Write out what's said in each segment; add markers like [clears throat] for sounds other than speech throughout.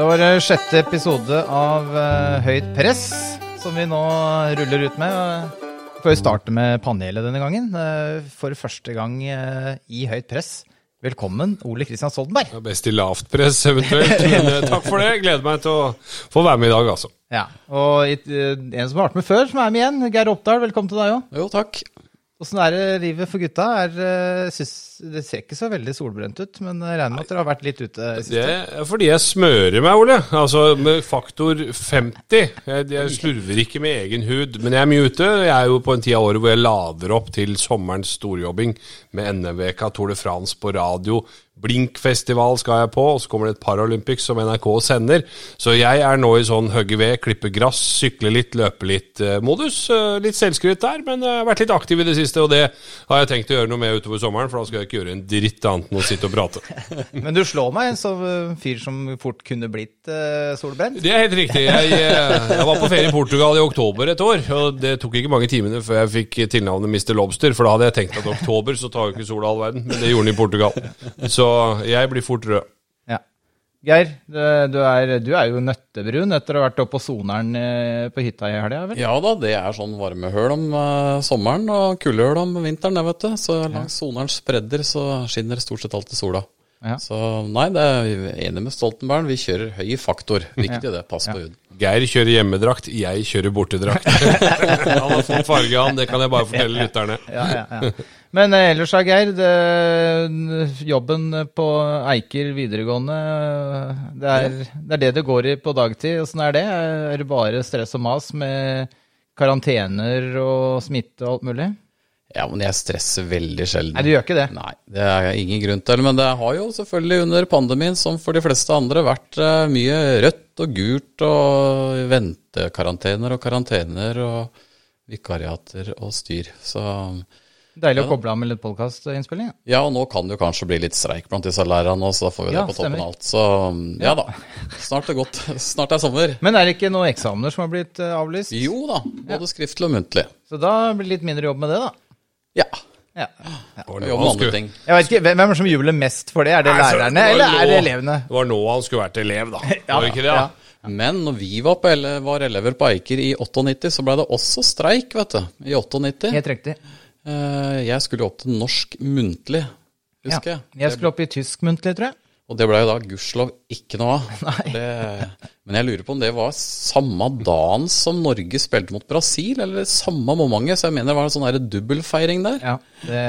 det var eh, sjette episode av uh, Høyt press som vi nå ruller ut med. Vi får jo starte med panelet denne gangen. uh, for første gang uh, i Høyt press. Velkommen, Ole Kristian Stoltenberg. Ja, Best i lavt press eventuelt. Men takk for det. Gleder meg til å få være med i dag, altså. Ja, Og en som har vært med før, som er med igjen. Geir Oppdal, velkommen til deg òg. Jo, takk. Åssen er det livet for gutta? Er, eh, synes, det ser ikke så veldig solbrent ut, men jeg regner med at dere har vært litt ute i Det er fordi jeg smører meg, Ole. Altså med faktor 50. Jeg, jeg slurver ikke med egen hud, men jeg er mye ute. Jeg er jo på en tid av året hvor jeg lader opp til sommerens storjobbing med NM-veka, Tour de France på radio. Blinkfestival skal jeg på, og så kommer det et Paralympics som NRK sender. Så jeg er nå i sånn hogge ved, klippe gress, sykle litt, løpe litt-modus. litt selvskryt der, men jeg har vært litt aktiv i det siste, og det har jeg tenkt å gjøre noe med utover sommeren, for da skal jeg ikke gjøre en dritt annet enn å sitte og prate. [laughs] Men du slår meg som sånn fyr som fort kunne blitt eh, solbrent. Det er helt riktig. Jeg, eh, jeg var på ferie i Portugal i oktober et år, og det tok ikke mange timene før jeg fikk tilnavnet Mr. Lobster, for da hadde jeg tenkt at oktober så tar jo ikke sola all verden, men det gjorde den i Portugal. Så jeg blir fort rød. Ja. Geir, du er, du er jo nøttebrun etter å ha vært oppe på Soneren eh, på hytta i helga, vel? Ja da, det er sånn varmehøl om eh, sommeren og kuldehøl om vinteren, det, vet du. Så langs sonerens bredder så skinner stort sett alltid sola. Ja. Så nei, det er vi enig med Stoltenberg. Vi kjører høy faktor. Viktig det. Pass på huden. Geir kjører hjemmedrakt, jeg kjører bortedrakt. [laughs] Han har fått farge, han. Det kan jeg bare fortelle lytterne. Ja, ja, ja. Men eh, ellers da, Geir. Det, jobben på Eiker videregående, det er, det er det det går i på dagtid. Åssen er det? Er det bare stress og mas med karantener og smitte og alt mulig? Ja, men jeg stresser veldig sjelden. Nei, du gjør ikke det. Nei, det er ingen grunn til. Men det har jo selvfølgelig under pandemien, som for de fleste andre, vært eh, mye rødt og gult og ventekarantener og karantener og vikariater og styr. Så Deilig å koble av med litt podkastinnspilling. ja, ja, og nå kan det jo kanskje bli litt streik blant disse lærerne, og så da får vi Ja, det på toppen av alt. Så ja da. Snart er godt. Snart er sommer. Men er det ikke noen eksamener som har blitt eh, avlyst? Jo da, både skriftlig og muntlig. Så da blir det litt mindre jobb med det, da. Ja. Ja. Og jobbe med andre ting. Jeg vet ikke, Hvem er det som jubler mest for det? Er det Nei, så lærerne, det var eller er det elevene? Det var nå han skulle vært elev, da. Ja, [laughs] var det ikke det? ja. da? Men når vi var, på, ele- var elever på Eiker i 98, så ble det også streik, vet du. I 98. Helt riktig. Eh, Jeg skulle opp til norsk muntlig, husker Ja. jeg. Jeg skulle opp i tysk muntlig, tror jeg. Og det ble jo da gudskjelov ikke noe av. [laughs] Det, men jeg lurer på om det var samme dagen som Norge spilte mot Brasil, eller samme momentet. Så jeg mener det var en sånn der dobbeltfeiring der. Ja, det,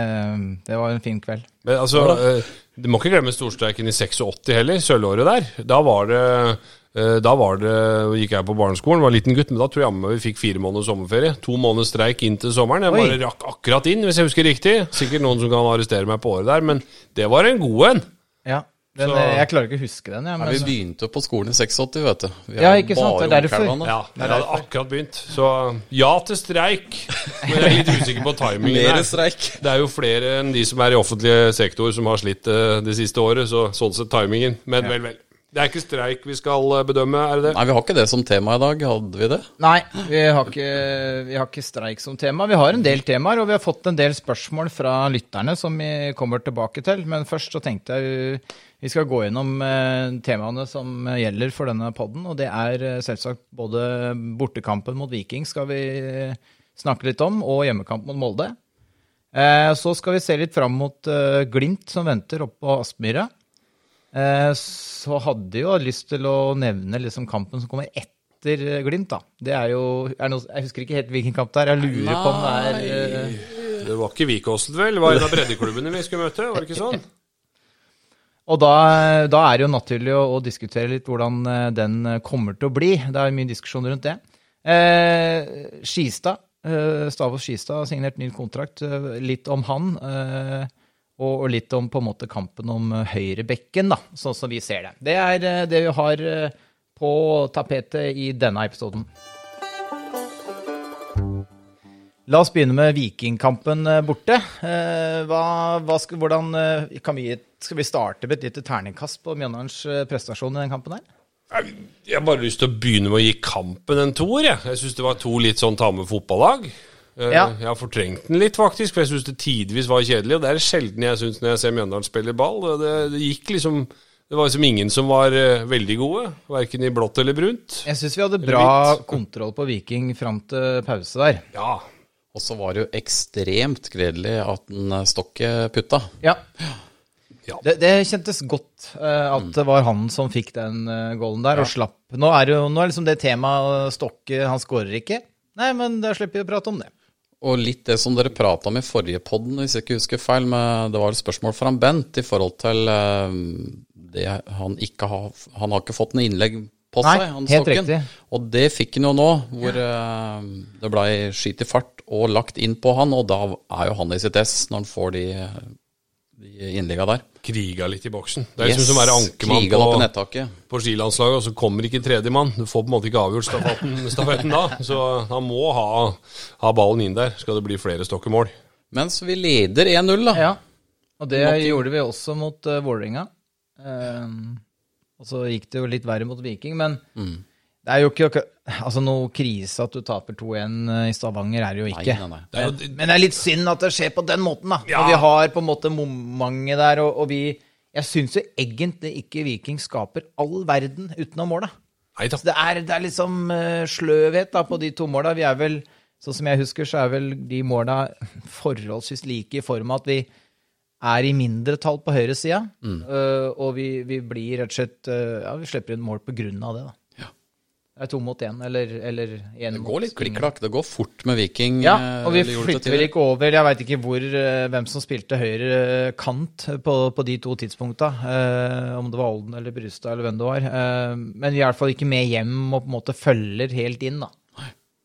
det var en fin kveld. Men altså, eh, du må ikke glemme storstreiken i 86 heller, sølvåret der. Da var det eh, da var det, gikk jeg på barneskolen, var en liten gutt, men da tror jeg vi fikk fire måneders sommerferie. To måneders streik inn til sommeren. Jeg Oi. bare rakk akkurat inn, hvis jeg husker riktig. Sikkert noen som kan arrestere meg på året der, men det var en god en. Ja, den, Så- Jeg klarer ikke å huske den. Ja, Ja, men, vi begynte jo på skolen i 86, vet du. Vi Ja, ikke sant, det er derfor. Ja, jeg hadde akkurat begynt. Så ja til streik. Men jeg er litt usikker på timingen Mer her. streik. Det er jo flere enn de som er i offentlig sektor som har slitt eh, det siste året, så sånn sett timingen. Men vel, vel. Det er ikke streik vi skal eh, bedømme, er det det? Nei, vi har ikke det som tema i dag, hadde vi det? Nei, vi har, ikke, vi har ikke streik som tema. Vi har en del temaer, og vi har fått en del spørsmål fra lytterne som vi kommer tilbake til. Men først så tenkte jeg vi skal gå gjennom eh, temaene som gjelder for denne podden. Og det er eh, selvsagt både bortekampen mot Viking skal vi snakke litt om, og hjemmekamp mot Molde. Eh, Så skal vi se litt fram mot Glint Glimt som venter oppe på Aspmyra. Eh, Så hadde jo lyst til å nevne liksom kampen som kommer etter eh, Glimt, da. Det er jo er noe, Jeg husker ikke helt hvilken kamp det er. Jeg lurer på om det er uh... Det var ikke Vikåsen, vel? Det var en av breddeklubbene vi skulle møte, var det ikke sånn? Og da, da er det jo naturlig å, å diskutere litt hvordan den kommer til å bli. Det er mye diskusjon rundt det. Eh, Skistad, eh, Stavås Skistad har signert ny kontrakt. Litt om han. Eh, og, litt om på en måte kampen om eh, høyrebekken, da, sånn som vi ser det. Det er eh, det vi har eh, på tapetet i denne episoden. La oss begynne med Vikingkampen borte. Hva, hva skal, hvordan vi, Skal vi starte med et lite terningkast på Mjøndalens eh, prestasjon i den kampen her? Jeg har bare lyst til å begynne med å gi kampen en toer. Jeg, jeg syns det var to litt sånn tamme fotballag. Eh, Ja. Jeg har fortrengt den litt, faktisk, for jeg syns det tidvis var kjedelig. Og det er det sjelden jeg syns når jeg ser Mjøndalen spille ball. Det, det, gikk liksom Det var liksom ingen som var eh, veldig gode, verken i blått eller brunt. Jeg syns vi hadde bra kontroll på Viking fram til pause der. Ja. Og så var det jo ekstremt gledelig at den eh, Stokke putta. Ja. Ja. Det, det kjentes godt uh, at det var han som fikk den uh, goalen der, og slapp. Nå er, jo, nå er liksom det temaet Stokke, han skårer ikke. Nei, men da slipper vi å prate om det. Og litt det som dere prata om i forrige podden, hvis jeg ikke husker feil, med, det var et spørsmål fra Bent i forhold til eh, det han ikke har Han har ikke fått noe innlegg på Nei, seg, han helt Stokken. riktig. Og det fikk han jo nå, hvor eh, det blei skyt i fart og lagt inn på han, og da er jo han i sitt ess når han får de, de innlegga der. Kriga litt i boksen. Det er liksom som å være ankermann på, på skilandslaget, og så kommer ikke tredjemann. Du får på en måte ikke avgjort stafetten, [laughs] stafetten da. Så han må ha, ha ballen inn der, skal det bli flere stokkemål. Mens vi leder 1-0, da. Ja, og det Måte. gjorde vi også mot uh, Vålerenga. Um, og så gikk det jo litt verre mot Viking, men det er jo ikke altså noe krise at du taper 2-1 i Stavanger, er det jo ikke. nei, nei. Det er jo, Men det er litt synd at det skjer på den måten, da. Ja. Og vi har på en måte momentet der, og, og vi Jeg syns jo egentlig ikke Viking skaper all verden utenom nei da. Så det er, det er liksom uh, sløvhet da på de to måla. Vi er vel, sånn som jeg husker, så er vel de måla forholdsvis like i form av at vi er i mindretall på høyresida. Uh, og vi, vi blir rett og slett uh, Ja, vi slipper inn mål på grunn av det, da. Det er to mot én, eller, eller én Det mot går litt klikk-klakk. Det går fort med Viking. Ja, eh, og vi det flytter vel ikke over Jeg veit ikke hvor, eh, hvem som spilte høyre eh, kant på, på de to tidspunkta. Eh, om det var Olden eller Brustad eller hvem det var. Eh, men vi er i hvert fall ikke med hjem og på en måte følger helt inn, da.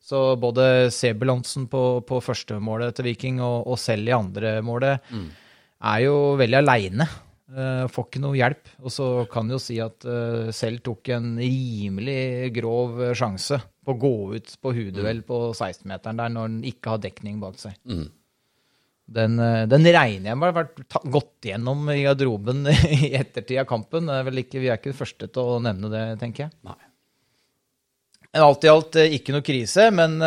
Så både Sebulansen på, på første målet til Viking og, og selv i andre målet er jo veldig aleine. Får ikke noe hjelp. Og så kan jo si at uh, selv tok en rimelig grov eh, sjanse på å gå ut på hudeduell på 16-meteren der når han ikke har dekning bak seg. Den, uh, den regner jeg med har vært gått gjennom i garderoben [laughs] i ettertid av kampen. Er vel ikke, vi er ikke de første til å nevne det, tenker jeg. Nei. Alt i alt ikke noe krise, men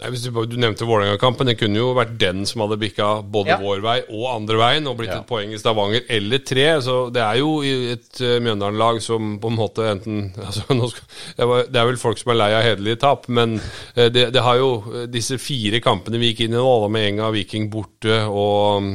Nei, hvis du, du nevnte Vålerenga-kampen. Det kunne jo vært den som hadde bikka både Ja. vår vei og andre veien og blitt Ja. et poeng i Stavanger, eller tre. Så det er jo et uh, Mjøndalen-lag som på en måte enten [laughs] altså, nå skal, det, var, det er vel folk som er lei av hederlige tap, men eh, det, det har jo eh, disse fire kampene vi gikk inn i nå, alle med Enga Viking borte og mm,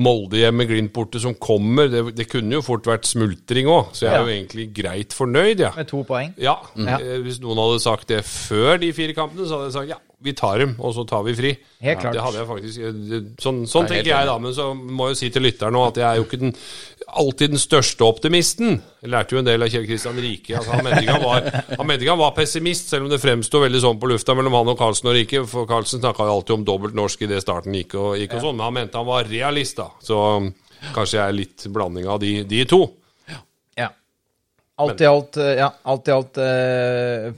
Molde hjemme, Glimt borte, som kommer, det, det kunne jo fort vært smultring òg. Så jeg er Ja. jo egentlig greit fornøyd, Ja. med to poeng. Ja, eh, Hvis noen hadde sagt det før de fire kampene, så hadde jeg sagt ja, vi tar dem, og så tar vi fri. Helt klart. Det hadde jeg faktisk eh, det- Sånn, sånn er tenker jeg, da. Men så må jeg jo si til lytteren nå at jeg er jo ikke den, alltid den største optimisten. Jeg lærte jo en del av Kjell Kristian Rike. Altså, han, mente ikke han, var, han mente ikke han var pessimist, selv om det fremsto veldig sånn på lufta mellom han og Karlsen og Rike. For Karlsen snakka jo alltid om dobbelt norsk idet starten gikk og, gikk og sånn. Men han mente han var realist, da. Så um, kanskje jeg er litt blanding av de, de to. Ja. Alt i alt, eh, ja, alt i alt eh,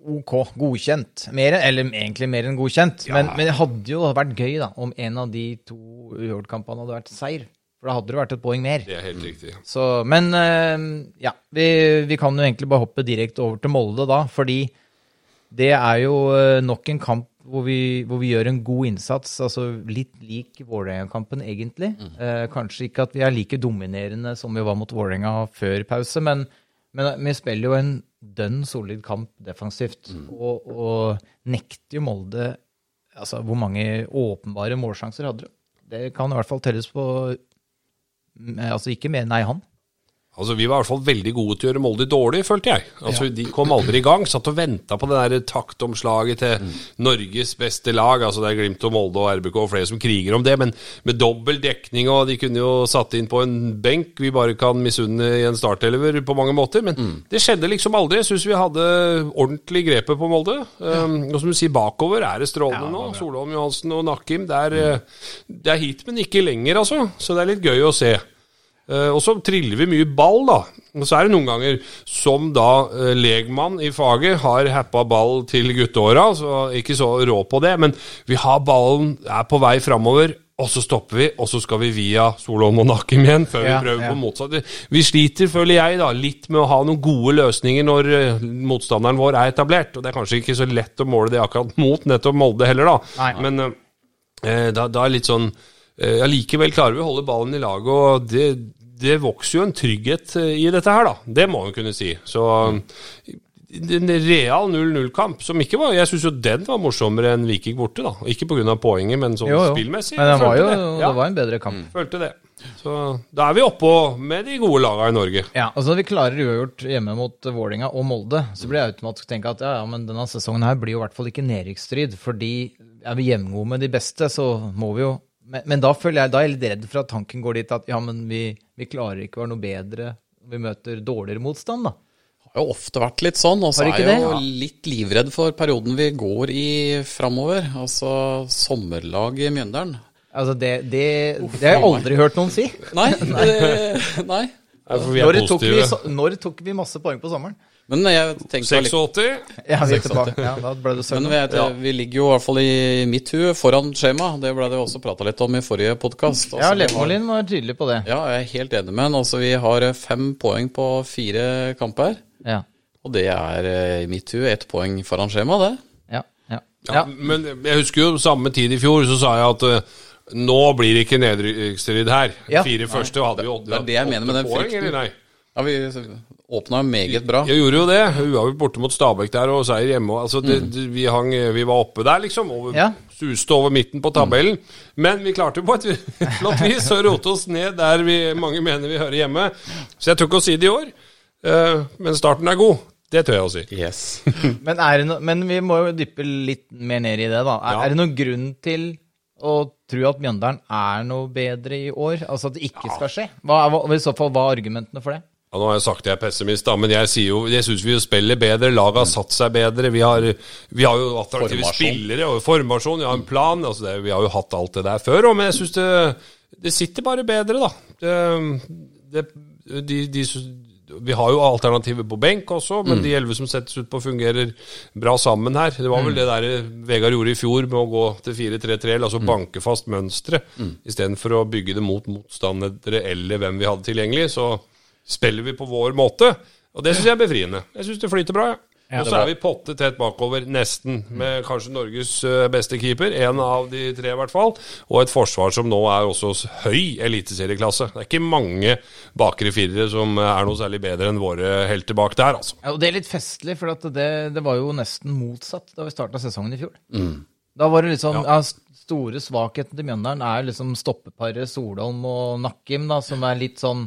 OK, godkjent. Mer, eller egentlig mer enn godkjent. Men, men det hadde jo vært gøy da, om en av de to uavgjort-kampene hadde vært seier. For da hadde det vært et poeng mer. Det er helt riktig. Så, men eh, ja, vi, vi kan jo egentlig bare hoppe direkte over til Molde da, fordi det er jo eh, nok en kamp hvor vi, hvor vi gjør en god innsats. altså Litt lik Vålerenga-kampen, egentlig. Eh, kanskje ikke at vi er like dominerende som vi var mot Vålerenga før pause, men, men vi spiller jo en dønn solid kamp defensivt. Og, og nekter jo Molde altså Hvor mange åpenbare målsjanser hadde de? Det kan i hvert fall telles på Eh, Altså ikke mer Nei, han. Altså, Vi var i hvert fall veldig gode til å gjøre Molde dårlig, følte jeg. Altså, De kom aldri i gang. Satt og venta på det der taktomslaget til Norges beste lag. Altså, Det er Glimt og Molde og RBK og flere som kriger om det, men med dobbel dekning, og de kunne jo satt inn på en benk vi bare kan misunne i en startelver på mange måter. Men det skjedde liksom aldri. Jeg syns vi hadde ordentlig grepet på Molde. Um, og som du sier, bakover er det strålende Ja, nå. Solholm Johansen og Nakkim. Det er, eh, det er hit, men ikke lenger, altså. Så det er litt gøy å se. Eh, og så triller vi mye ball, da. Og så er det noen ganger som da eh, legmann i faget har happa ball til gutteåra, så ikke så rå på det, men vi har ballen, er på vei framover. Og så stopper vi, og så skal vi via Solholm og Nakim igjen, før Ja, vi prøver ja. på motsatt. Vi sliter, føler jeg, da, litt med å ha noen gode løsninger når eh, motstanderen vår er etablert. Og det er kanskje ikke så lett å måle det akkurat mot nettopp Molde heller, da. Nei. Men eh, da, da er litt sånn eh, Allikevel klarer vi å holde ballen i laget, og det, det vokser jo en trygghet eh, i dette her, da. Det må man kunne si. Så en real 0-0-kamp, som ikke var Jeg syns jo den var morsommere enn Viking borte, da. Ikke pga. poenget, men sånn Jo, jo. spillmessig. Men det var jo det Ja, var en bedre kamp. følte det. Så da er vi oppå med de gode laga i Norge. Ja, altså Når vi klarer uavgjort hjemme mot Vålinga og Molde, så blir jeg automatisk tenke at ja, ja, men denne sesongen her blir jo i hvert fall ikke nedrykksstrid. Fordi er vi jevngode med de beste, så må vi jo men, men da føler jeg, da er jeg litt redd for at tanken går dit at ja, men vi, vi klarer ikke å være noe bedre. Vi møter dårligere motstand, da. Det har jo ofte vært litt sånn, og så er jeg jo det? litt livredd for perioden vi går i framover. Altså sommerlag i Mjøndalen. Altså, det, det, det har jeg aldri hørt noen si. Nei, [laughs] nei. nei. nei. for vi er Når tok, vi, når tok vi masse poeng på sommeren? Men jeg tenker allike- 86. Ja, vi er tilbake. Ja, da ble det Men vet, vi, er- vi ligger jo i hvert fall i mitt hue foran skjema. Det ble det også prata litt om i forrige podkast. Ja, Levermolin var tydelig på det. Ja, jeg er helt enig med han. Altså, vi har eh, fem poeng på fire kamper. Ja. Og det er eh, i mitt hue ett poeng foran skjema, det. Ja. ja. Ja, ja. Men jeg husker jo samme tid i fjor, så sa jeg at eh, nå blir det ikke nedrykksstrid her. Ja. Fire første hadde vi åtte, Det er det jeg mener med åtte den poeng, eller nei? Ja, vi åpna meget bra. Jeg gjorde jo det. Uavgjort borte mot Stabæk der og seier hjemme. Altså, det, Mm. det, vi, hang, vi var oppe der, liksom. Over, Ja. Suste over midten på tabellen. Men vi klarte på et [laughs] flott vis å rote oss ned der vi, mange mener vi hører hjemme. Så jeg tør ikke å si det i år. Uh, men starten er god. Det tør jeg å si. Yes. [laughs] Men, er det no, men vi må jo dyppe litt mer ned i det, da. Er, Ja. er det noen grunn til å tro at Mjøndalen er noe bedre i år? Altså at det ikke skal skje? Hva hva, I så fall, hva er argumentene for det? Ja, nå har jeg sagt at jeg er pessimist, da, men jeg sier jo Jeg syns vi spiller bedre. Laget har satt seg bedre. Vi har, vi har jo attraktive Formasjon. spillere og formasjon. Vi har en plan. Altså det, vi har jo hatt alt det der før òg, men jeg syns det, det sitter bare bedre, da. Det, det, de, de, vi har jo alternativer på benk også, men de elleve som settes ut på, fungerer bra sammen her. Det var vel det der Vegard gjorde i fjor med å gå til 4-3-3, altså banke fast mønsteret, istedenfor å bygge det mot motstandere eller hvem vi hadde tilgjengelig. Så spiller vi på vår måte, og det syns jeg er befriende. Jeg syns det flyter bra, ja. og så er vi potte tett bakover, nesten, med kanskje Norges eh, beste keeper. En av de tre, i hvert fall. Og et forsvar som nå er også høy eliteserieklasse. Det er ikke mange bakre firere som er noe særlig bedre enn våre helter bak der, altså. Ja, og det er litt festlig, for at det, det var jo nesten motsatt da vi starta sesongen i fjor. Da var det liksom ja. Store svakheten til Mjøndalen er liksom stoppeparet Solholm og Nakkim, da, som er litt sånn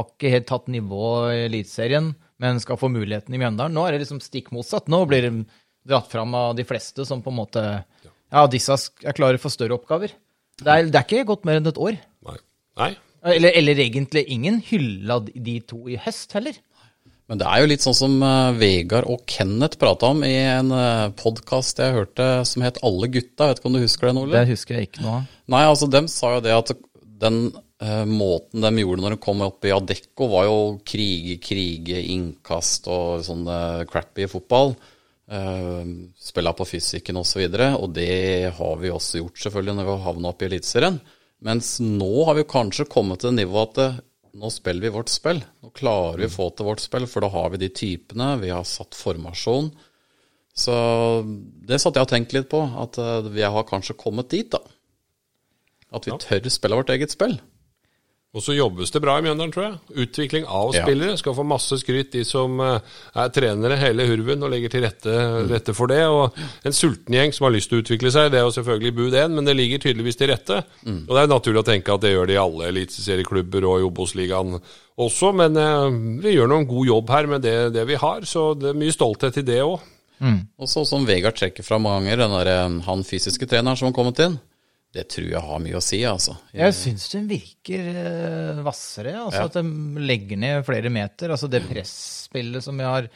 Har ikke helt tatt nivå i Eliteserien, men skal få muligheten i Mjøndalen. Nå er det liksom stikk motsatt. Nå blir det dratt fram av de fleste som på en måte Ja, disse er klare for større oppgaver. Det er, det er ikke gått mer enn et år. Nei. Nei. Eller, eller egentlig ingen hylla de- de to i høst heller. Men det er jo litt sånn som eh, Vegard og Kenneth prata om i en uh, podkast jeg hørte som het Alle gutta. Vet ikke om du husker den, Ole? Det husker jeg ikke noe av. Nei, altså dem sa jo det at den eh, måten de gjorde når de kom opp i Adecco, var jo krige, krige, innkast og sånn eh, crappy fotball. Uh, spille på fysikken osv. Og, så og det har vi også gjort selvfølgelig når vi har havna opp i Eliteserien. Mens nå har vi kanskje kommet til det nivået at eh, nå spiller vi vårt spill. Nå klarer vi å få til vårt spill, for da har vi de typene, vi har satt formasjon. Så det satt jeg og tenkte litt på, at eh, vi har kanskje kommet dit, da. At vi tør spille vårt eget spill. Og så jobbes det bra i Mjøndalen, tror jeg. Utvikling av Ja. spillere. Skal få masse skryt, de som eh, er trenere hele hurven og legger til rette, rette for det. Og en sulten gjeng som har lyst til å utvikle seg, det er jo selvfølgelig bud én, men det ligger tydeligvis til rette. Og det er naturlig å tenke at det gjør det i alle eliteserieklubber og i Obos-ligaen også, men eh, vi gjør nå en god jobb her med det, det vi har, så det er mye stolthet i det òg. Og så som Vegard trekker fra mange ganger, den der, eh, han fysiske treneren som har kommet inn, det tror jeg har mye å si, altså. Jeg syns den virker eh, hvassere. Altså Ja. At de legger ned flere meter. Altså det presspillet som vi har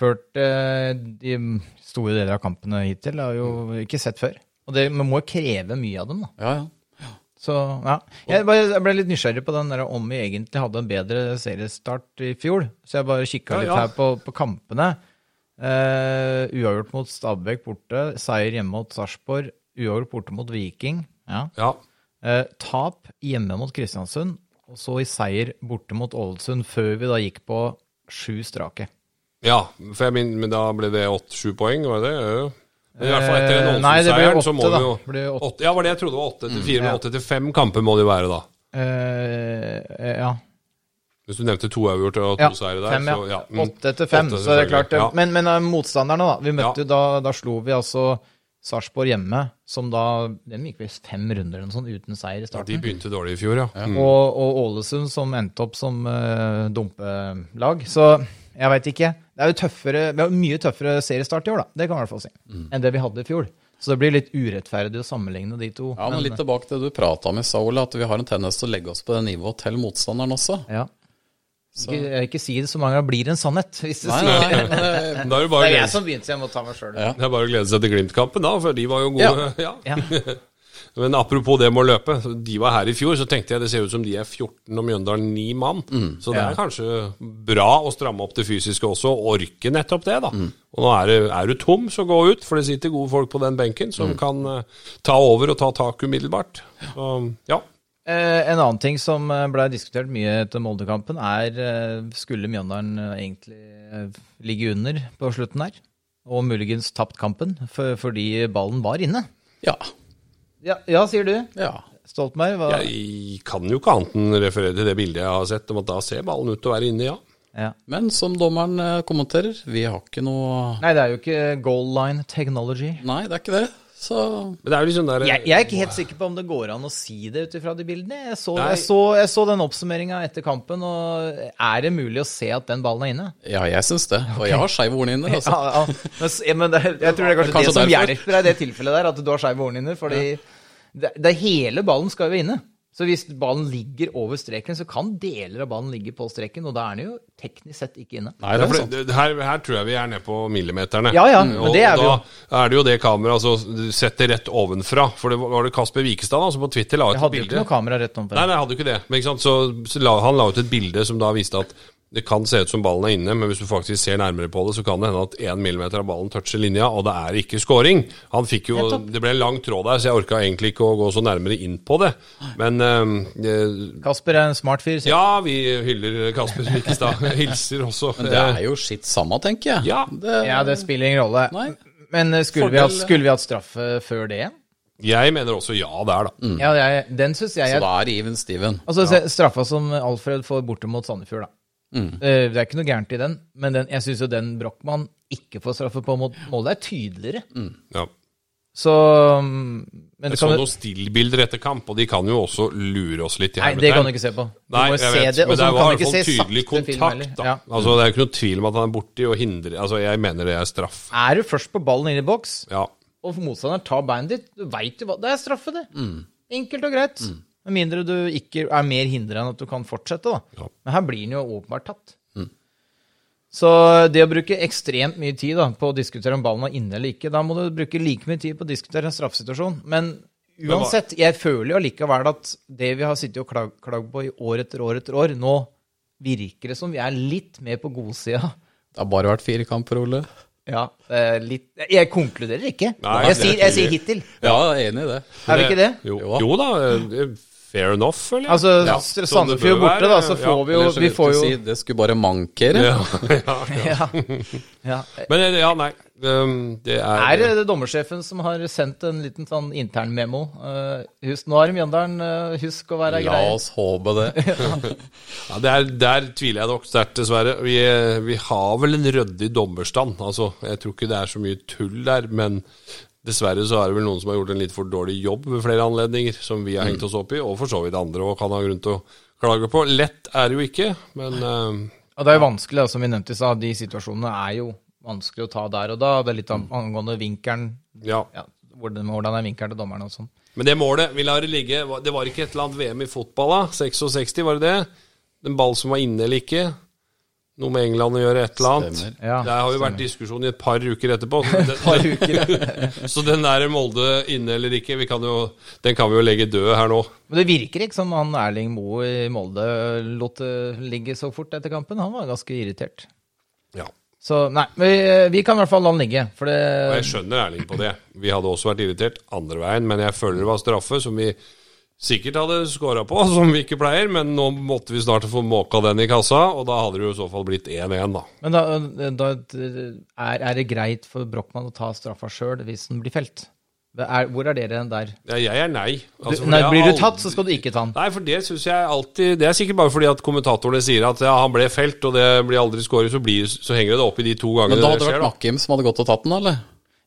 ført eh, de store deler av kampene hittil, har jeg jo ikke sett før. Og det, man må jo kreve mye av dem, da. Ja, ja. Så ja. Jeg, bare, jeg ble litt nysgjerrig på den der om vi egentlig hadde en bedre seriestart i fjor. Så jeg bare kikka litt ja. her på, på kampene. Uh, uavgjort mot Stabæk borte, seier hjemme mot Sarpsborg, uavgjort borte mot Viking. Ja. Ja. Eh, tap hjemme mot Kristiansund, og så i seier borte mot Ålesund, før vi da gikk på sju strake. ja, for jeg min, men da ble det åtte-sju poeng, var det det? Men I hvert fall etter den Eh, Ålesund-seieren, så må åtte, vi jo da. Det åtte. Ja, var det jeg trodde det var åtte til fire, men åtte til fem kamper må det jo være, da. Eh, ja. Hvis du nevnte to avgjort og to ja. seire der, Fem, ja. så ja. mm. Åtte til fem, så det er klart. selvfølgelig, ja. Men, men eh, motstanderne, da. Vi møtte jo da, da slo vi altså Sarpsborg hjemme, som da Den gikk vel fem runder eller sånt uten seier i Ja, de begynte dårlig i fjor, ja. Mm. og, og Ålesund som endte opp som uh, dumpelag. Så jeg veit ikke. Det er jo tøffere, vi har mye tøffere seriestart i år, da. Det kan vi i hvert fall si. Mm. Enn det vi hadde i fjor. Så det blir litt urettferdig å sammenligne de to. Ja, men litt tilbake til det du prata om i stad, Ole, at vi har en tendens til å legge oss på det nivået til motstanderen også. ja. Ikke, ikke si det så mange ganger blir en sannhet. Hvis du Nei, sier nei, det, er det Det er jeg som begynte, så jeg må ta meg sjøl. Ja. det er bare å glede seg til Glimt-kampen, da, for de var jo gode. Ja. [laughs] Ja. [laughs] Men apropos det med å løpe. De var her i fjor, så tenkte jeg det ser ut som de er 14 og Mjøndalen 9 mann. Så det Ja. er kanskje bra å stramme opp det fysiske også, og orke nettopp det, da. Og nå er, det, er du tom, så gå ut, for det sitter gode folk på den benken som kan eh, ta over og ta tak umiddelbart. Så, ja. Eh, en annen ting som eh, ble diskutert mye etter Molde-kampen, er eh, skulle Mjøndalen egentlig ligge under på slutten her? Og muligens tapt kampen for, fordi ballen var inne? ja. Ja, ja sier du. ja. Stoltenberg? Hva? Jeg kan jo ikke annet enn referere til det bildet jeg har sett, om at da ser ballen ut til å være inne, ja. Ja. Men som dommeren kommenterer, vi har ikke noe Nei, det er jo ikke goal line technology. Nei, det er ikke det. Så Men det er jo liksom der Jeg, jeg er ikke helt sikker på om det går an å si det ut ifra de bildene. Jeg så, jeg så, jeg så den oppsummeringa etter kampen, og er det mulig å se at den ballen er inne? ja, jeg syns det. Og jeg har skeive inne [laughs] altså. Ja, ja. Men, men det, jeg tror det er kanskje, Kanskje det som derfor. hjelper deg i det tilfellet der, at du har skeive inne Fordi det, det hele ballen skal jo inne. Så hvis ballen ligger over streken, så kan deler av ballen ligge på streken, og da er den jo teknisk sett ikke inne. Nei, for det, her, her tror jeg vi er nede på millimeterne. Ja, ja, men det er vi jo. da er det jo det kameraet altså, setter rett ovenfra. For det var det Kasper Wikestad da, som på Twitter la ut et bilde. Jeg hadde jo ikke noe kamera rett omfra. Nei, nei, jeg hadde ikke det. Men ikke sant? Så, så la, han la ut et bilde som da viste at det kan se ut som ballen er inne, men hvis du faktisk ser nærmere på det, så kan det hende at én millimeter av ballen toucher linja, og det er ikke scoring. Han fikk jo, Det ble en lang tråd der, så jeg orka egentlig ikke å gå så nærmere inn på det. Men eh, Kasper er en smart fyr. sier- ja, vi hyller Kasper Wikestad. [laughs] Hilser også. Men det er jo skitt samme, tenker jeg. Ja. Det, Ja, det spiller ingen rolle. Nei. Men eh, skulle, vi hatt, skulle vi hatt straffe før det? Jeg mener også ja der, da. Ja, jeg, den synes jeg Så da er det even Steven. Altså, ja. Straffa som Alfred får borte mot Sandefjord, da. Mm. Eh, Det er ikke noe gærent i den, men den, jeg syns jo den Brochmann ikke får straffe på mot målet, er tydeligere. Ja. Så mm, Men Jeg det så noen stillbilder etter kamp, og de kan jo også lure oss litt. nei, det kan du ikke se på. Du Nei, må jeg se vet, det, og men så det kan var du i ikke hvert se fall tydelig sakte kontakt. Da. Ja. Altså, det er jo ikke noe tvil om at han er borti og hindrer Altså, Jeg mener det er straff. Er du først på ballen inn i boks, Ja. og motstanderen tar beinet ditt, du veit jo hva Det er straffe, det. Mm. Enkelt og greit. Med mindre du ikke er mer hindra enn at du kan fortsette, da. Ja. Men her blir den jo åpenbart tatt. Så det å bruke ekstremt mye tid da, på å diskutere om ballen var inne eller ikke, da må du bruke like mye tid på å diskutere en straffesituasjon. Men uansett, jeg føler jo allikevel at det vi har sittet og klag- klagd på i år etter år etter år, nå virker det som vi er litt mer på godsida. Det har bare vært fire kamper, Ole. Ja, eh, litt Jeg konkluderer ikke. Nei, jeg, er sier, jeg sier hittil. Ja, jeg er enig i det. Er vi ikke det? Jo, Jo da. Eh, Fair enough, jeg. Altså, Ja, det Sandefjord borte, være, da, så ja. får vi jo Eller Vi får jo si, det skulle bare mankere. ja, [laughs] ja, [laughs] ja. ja. Men eh, ja, nei. um, Det er, Er det dommersjefen som har sendt en liten sånn internmemo? Uh, husk, nå er det Mjøndalen, uh, husk å være grei. La oss håpe det. [laughs] Ja, der, der tviler jeg nok sterkt, dessverre. Vi, vi har vel en ryddig dommerstand. Altså, jeg tror ikke det er så mye tull der, men dessverre så er det vel noen som har gjort en litt for dårlig jobb ved flere anledninger, som vi har hengt oss opp i, og for så vidt andre òg kan ha grunn til å klage på. Lett er det jo ikke, men eh, Og det er jo vanskelig, som vi nevnte i stad. De situasjonene er jo vanskelig å ta der og da. Det er litt angående vinkelen. ja. Ja, hvordan, hvordan er vinkelen til dommerne og sånn. Men det målet, vi lar det ligge. Det var ikke et eller annet VM i fotball, da? 66, var det det? Den ball som var inne eller ikke? Noe med England å gjøre, et eller annet. Ja, det har jo vært diskusjon i et par uker etterpå. [laughs] Så den, par uker. [laughs] så den der Molde inne eller ikke, vi kan jo, den kan vi jo legge død her nå. Men det virker ikke som han Erling Moe i Molde lot det ligge så fort etter kampen. Han var ganske irritert. Ja. Så nei, vi, vi kan i hvert fall la den ligge. For det jeg skjønner Erling på det. Vi hadde også vært irritert andre veien, men jeg føler det var straffe som vi sikkert hadde skåra på, [laughs] som vi ikke pleier. Men nå måtte vi snart få måka den i kassa, og da hadde det jo i så fall blitt 1-1, da. Men da, da er, er det greit for Brochmann å ta straffa sjøl hvis den blir felt? Er, hvor er dere der? Ja, jeg er nei. Altså, Du, nei, blir du tatt, så skal du ikke ta den. Nei, for det syns jeg alltid Det er sikkert bare fordi at kommentatorene sier at ja, han ble felt, og det blir aldri scoret, så, så henger det opp i de to gangene det skjer. Men da hadde det vært Nakim Nakkim som hadde gått og tatt den, eller?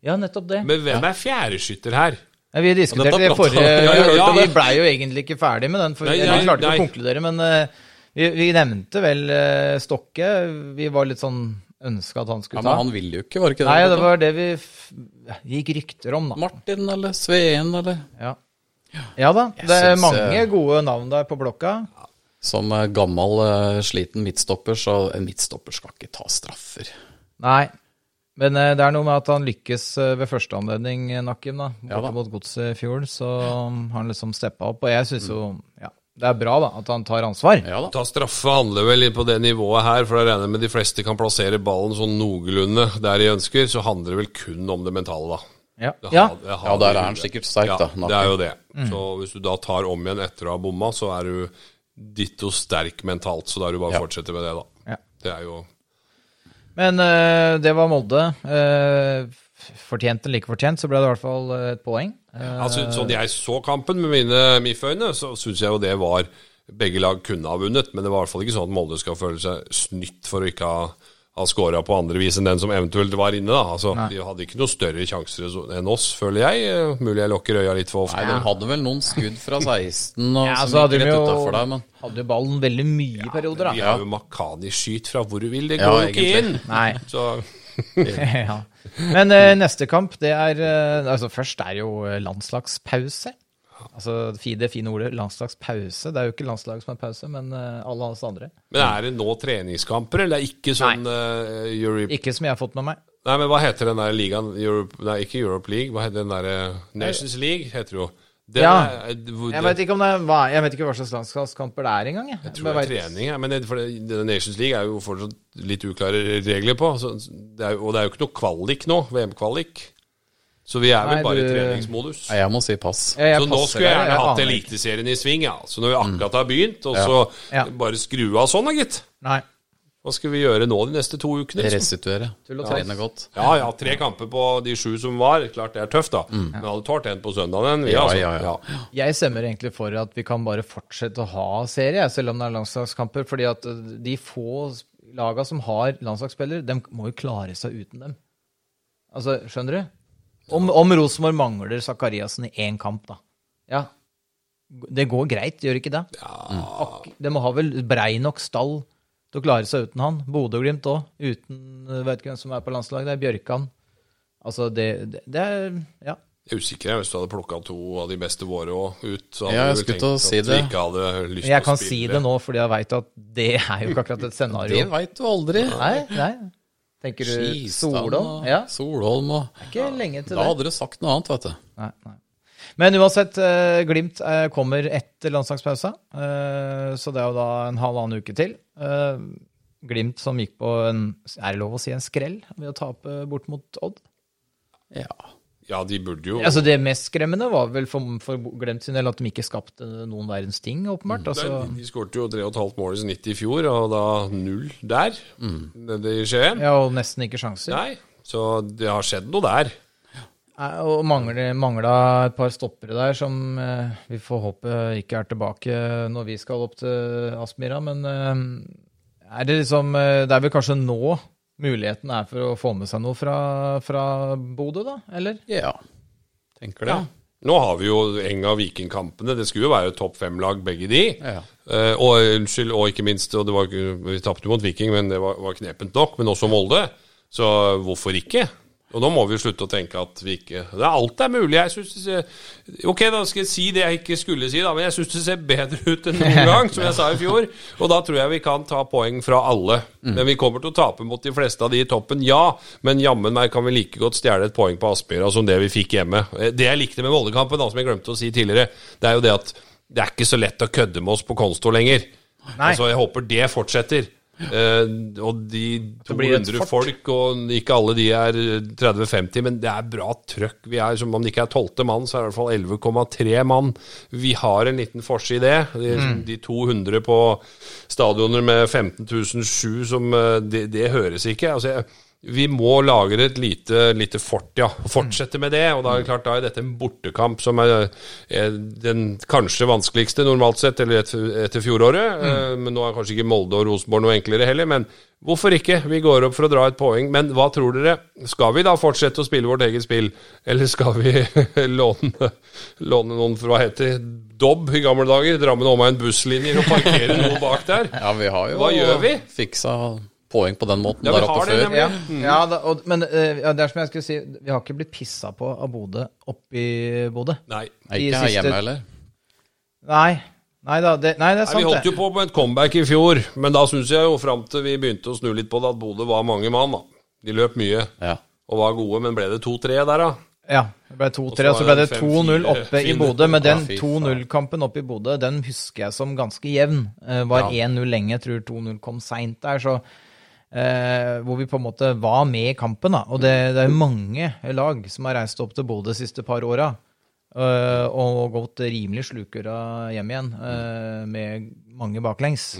Ja, nettopp det. Men hvem er fjerdeskytter her? Ja, vi diskuterte det forrige. [laughs] Ja, ja. Vi blei jo egentlig ikke ferdig med den, for Nei, vi klarte ikke å konkludere. Men uh, vi, vi nevnte vel uh, Stokke. Vi var litt sånn ønska at han skulle ta. Ja, Men han ville jo ikke, var det ikke det? Nei, det var det vi gikk rykter om, da. Martin eller Sveen eller Ja, ja da. Jeg Det er syns, mange eh, gode navn der på blokka. Som gammel sliten midtstopper, så en midtstopper skal ikke ta straffer. Nei. Men eh, det er noe med at han lykkes eh, ved første anledning, eh, Nakim, da. Borte ja, mot Godset i fjor, så har han liksom steppa opp. Og jeg syns jo ja, det er bra da, at han tar ansvar. Ja da. Ta straffe handler vel på det nivået her, for jeg regner med de fleste kan plassere ballen sånn noenlunde der de ønsker, så handler det vel kun om det mentale, da. Ja. Det har- det har Ja, der er han sikkert sterk, ja, da, Det er jo det. Så hvis du da tar om igjen etter å ha bomma, så er du ditto sterk mentalt, så da er du bare Ja. fortsette med det, da. Ja. Det er jo Men uh, det var Molde. Uh, fortjent eller ikke fortjent, så ble det i hvert fall eh, et poeng. Uh, Altså, sånn jeg så kampen med mine MIF-øyne, så syns jeg jo det var Begge lag kunne ha vunnet, men det var i hvert fall ikke sånn at Molde skal føle seg snytt for å ikke ha, ha scora på andre vis enn den som eventuelt var inne. da Altså, De hadde ikke noe større sjanser enn oss, føler jeg. Eh, Mulig jeg lokker øya litt for ofte. Nei, de hadde vel noen skudd fra [laughs] 16 og Ja, så hadde de jo der, men hadde jo ballen veldig mye i perioder, da. Vi har jo Makani skyt fra hvor du vil, det går jo ikke inn! Nei. [laughs] Så [laughs] ja. Men eh, neste kamp, det er eh, Altså, først er jo eh, landslagspause. Altså det fine ordet landslagspause. Det er jo ikke landslaget som er pause, men eh, alle oss andre. Men er det nå treningskamper, eller er det ikke sånn uh, Europe... Ikke som jeg har fått med meg. Nei, men hva heter den der ligaen? Europe... Nei, ikke Europe League. Hva heter den der eh, Nations League, heter det jo. Den Ja. Jeg vet ikke om det er Jeg vet ikke hva slags landslagskamper det er engang. Jeg, Jeg tror det er trening, jeg. men det, for det, Nations League er jo fortsatt litt uklare regler på. Så det er, og det er jo ikke noe kvalik nå, VM-kvalik. Så vi er vel Nei, bare i du- treningsmodus. Nei, jeg må si pass. Ja, jeg så nå passer skulle jeg gjerne hatt aner ikke. Eliteserien i sving, ja. Så når vi akkurat har begynt, og så Ja. bare skru av sånn da, gitt. Nei. Hva skal vi gjøre nå de neste to ukene? liksom? Restituere. Tull og. Trene godt. Ja, ja, tre kamper på de sju som var. Klart det er tøft, da. Men hadde tålt en på søndagen. Vi, Ja, altså. ja, ja. Jeg stemmer egentlig for at vi kan bare fortsette å ha serie, selv om det er landslagskamper. fordi at eh, de få laga som har landslagsspillere, de må jo klare seg uten dem. Altså, skjønner du? Om, om Rosenborg mangler Zakariassen i én kamp, da. Ja. Det går greit, gjør ikke det? Ak de må ha vel brei nok stall til å klare seg uten han. Bodø-Glimt òg, uten Vet ikke hvem som er på landslaget. Det er Bjørkan. Altså, det, det, det er Ja. Jeg er usikker hvis du hadde plukka to av de beste våre òg ut. Så Ja, hadde jeg du vel skulle til å si det. ikke hadde lyst Jeg til kan å si det nå, fordi jeg veit at det er jo ikke akkurat et scenario. Det veit du aldri. Nei, nei. Tenker du Skistan Solholm? Ja. Solholm og Ikke lenge til Da det. hadde du sagt noe annet, vet du. Nei, nei. Men uansett, eh, Glimt eh, kommer etter landslagspausa, eh, så det er jo da en halvannen uke til. Eh, Glimt som gikk på en Er det lov å si en skrell ved å tape bort mot Odd? Ja. Ja, de burde jo Altså Det mest skremmende var vel for, for glemt sin del at de ikke skapte noen verdens ting, åpenbart. Altså, Nei, De skårte jo 3,5 mål i snitt i fjor, og da null der. Nede i Skien. ja, og nesten ikke sjanser. Nei, så det har skjedd noe der. Og mangla et par stoppere der som eh, vi får håpe ikke er tilbake når vi skal opp til Aspmyra. Men eh, er det liksom eh, Det er vel kanskje nå muligheten er for å få med seg noe fra, fra Bodø, da? Eller? ja. Tenker det. Nå har vi jo Enga Vikingkampene. Det skulle jo være topp fem-lag, begge de. Ja. Eh, og unnskyld, og ikke minst og det var, Vi tapte mot Viking, men det var, var knepent nok. Men også Molde. Så hvorfor ikke? Og nå må vi jo slutte å tenke at vi ikke det er Alt er mulig. Jeg synes det ser Ok, da skal jeg si det jeg ikke skulle si, da, men jeg syns det ser bedre ut enn noen gang, som jeg sa i fjor. Og da tror jeg vi kan ta poeng fra alle. Men vi kommer til å tape mot de fleste av de i toppen, ja. Men jammen meg kan vi like godt stjele et poeng på Aspmyra som det vi fikk hjemme. Det jeg likte med voldekampen, da, som jeg glemte å si tidligere, det er jo det at det er ikke så lett å kødde med oss på konsto lenger. Nei. Altså, jeg håper det fortsetter. Eh, og de Det blir et 200 folk, og ikke alle de er 30-50, men det er bra trøkk. Vi er, som om det ikke er tolvte mann, så er det i hvert fall 11,3 mann. Vi har en liten forse i det. De, Mm. de 200 på stadioner med 15 007 som eh, Det, det høres ikke. Altså, jeg, vi må lage et lite, lite fort, ja. Fortsette med det. Og da er det klart, da er dette en bortekamp som er, er den kanskje vanskeligste normalt sett, eller etter, etter fjoråret. Mm. Men nå er kanskje ikke Molde og Rosenborg noe enklere heller. Men hvorfor ikke? Vi går opp for å dra et poeng. Men hva tror dere? Skal vi da fortsette å spille vårt eget spill, eller skal vi [laughs] låne, låne noen fra heter det, Dobb i gamle dager? Drammen omegn busslinjer og parkere noe bak der? Ja, vi har jo Hva gjør vi? fiksa poeng på den måten Ja, der oppe det, før. Ja, ja da, og, men uh, ja, det er som jeg skulle si, vi har ikke blitt pissa på av Bodø oppi i Bodø. Nei. Nei, Ikke her siste- hjemme heller. Nei. Nei da, det, nei, det er Nei, sant, vi holdt jo på med et comeback i fjor, men da syns jeg jo fram til vi begynte å snu litt på det, at Bodø var mange mann. da. De løp mye Ja. og var gode, men ble det 2-3 der, da? Ja, det ble 2-3, Og så ble det det 2-0 5-4 oppe i. Bodø. Men den Ja, fy faen. 2-0-kampen oppe i Bodø, den husker jeg som ganske jevn. Eh, var 1-0 lenge, jeg tror 2-0 kom seint der, så eh, Hvor vi på en måte var med i kampen, da. Og det, det er mange lag som har reist opp til Bodø de siste par åra. eh, og gått rimelig slukøra hjem igjen, eh, med mange baklengs.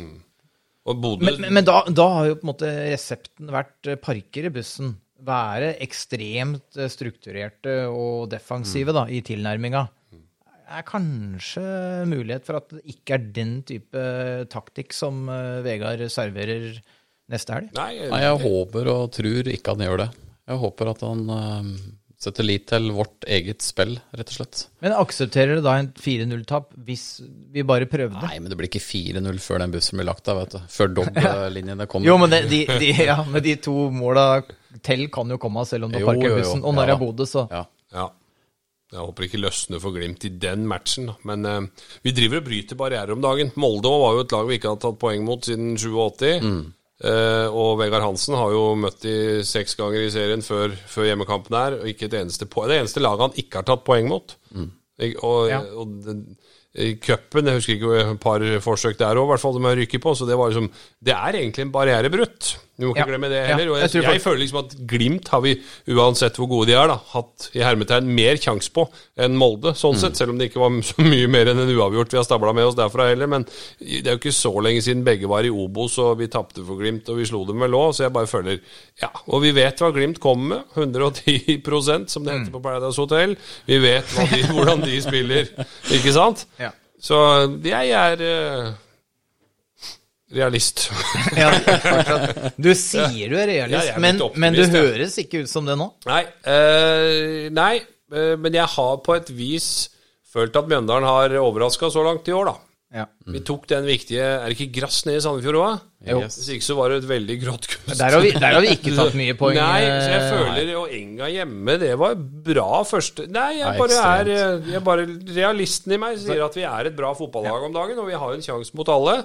Og Bodø Men, men, men da, da har jo på en måte resepten vært eh, parker i bussen. Være ekstremt eh, strukturerte og defensive da, i tilnærminga. er kanskje mulighet for at det ikke er den type taktikk som eh, Vegard serverer neste helg. Nei, Nei, jeg håper og tror ikke han gjør det. Jeg håper at han eh, setter lit til vårt eget spill, rett og slett. Men aksepterer du da en 4-0-tap hvis vi bare prøvde? Nei, men det blir ikke 4-0 før den bussen blir lagt av, vet du. Før dobbeltlinjene kommer. Jo, men det, de, de, ja, men de to måla til kan jo komme selv om du Jo, parker jo, jo. bussen. Og når Ja jeg bodde, så Ja. Ja. Jeg håper ikke løsner for Glimt i den matchen. Men eh, vi driver og bryter barrierer om dagen. Molde var jo et lag vi ikke hadde tatt poeng mot siden 87. Eh, og Vegard Hansen har jo møtt de seks ganger i serien før, før hjemmekampen her, og ikke et eneste poeng. Det eneste laget han ikke har tatt poeng mot. Mm. Og, Ja. og den, i cupen, jeg husker ikke et par forsøk der òg, i hvert fall de har rykket på. Så det var liksom Det er egentlig en barriere brutt. Vi må ikke Ja. glemme det heller. Og jeg jeg, jeg, føler liksom at Glimt har vi, uansett hvor gode de er, da, hatt i hermetegn mer sjanse på enn Molde, sånn sett. Selv om det ikke var [laughs] så mye mer enn en uavgjort vi har stabla med oss derfra heller. Men det er jo ikke så lenge siden begge var i Obos, og vi tapte for Glimt, og vi slo dem vel òg, så jeg bare føler Ja. Og vi vet hva Glimt kommer med. 110% som det heter på Paradise Hotel. Vi vet hva de, [laughs] hvordan de spiller, ikke sant? Ja. Så jeg er eh, realist. [laughs] ja. Du sier du er realist, ja, er men, men du høres ikke ut som det nå. Nei, eh, nei eh, men jeg har på et vis følt at Mjøndalen har overraska så langt i år, da. Ja. Vi tok den viktige Er det ikke grass nede i Sandefjord òg? Hvis ikke så var det et veldig grått kunst. Der har, vi, der har vi ikke tatt mye poeng. Nei, så jeg eh, føler jo Enga hjemme, det var bra første Nei, jeg bare er jeg bare, Realisten i meg sier at vi er et bra fotballag om dagen, og vi har en sjanse mot alle.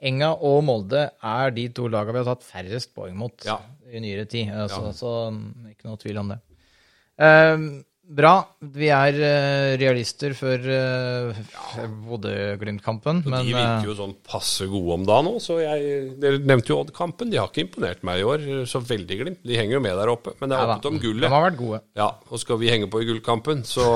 Enga og Molde er de to lagene vi har tatt færrest poeng mot Ja. i nyere tid. Altså, Så mm, ikke noe tvil om det. Ehm, bra. Vi er uh, realister for uh, Bodø-Glimt-kampen, de virker jo sånn passe gode om dagen òg, Dere nevnte jo Odd-kampen. De har ikke imponert meg i år så veldig glimt. De henger jo med der oppe, men det er da, om gullet. de har vært gode. Ja, og skal vi henge på i gullkampen, så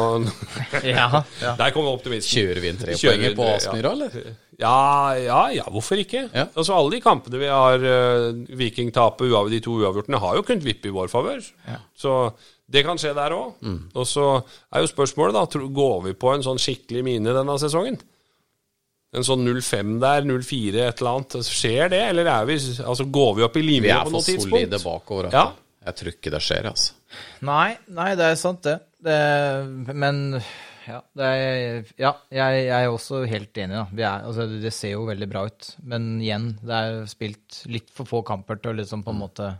[laughs] Ja, ja. Der kommer optimisten. Kjører vi inn tre poeng på Aspmyra, eller? Ja, ja, ja, hvorfor ikke? Ja. Altså Alle de kampene vi har uh, Viking-tapet, uav- de to uavgjortene, har jo kunnet vippe i vår favør. Så det kan skje der òg. Mm. Og så er jo spørsmålet, da, går vi på en sånn skikkelig mine denne sesongen? En sånn 0-5 der, 0-4, et eller annet. Skjer det, eller er vi, altså, går vi opp i Vi limene er på for noe tidspunkt? solide bakover. Ja. altså. Jeg tror ikke det skjer, altså. Nei, nei, det er sant, det. det men ja, det er, ja jeg, jeg er også helt enig. Da. Vi er, altså, det ser jo veldig bra ut. Men igjen, det er spilt litt for få kamper til å liksom på en måte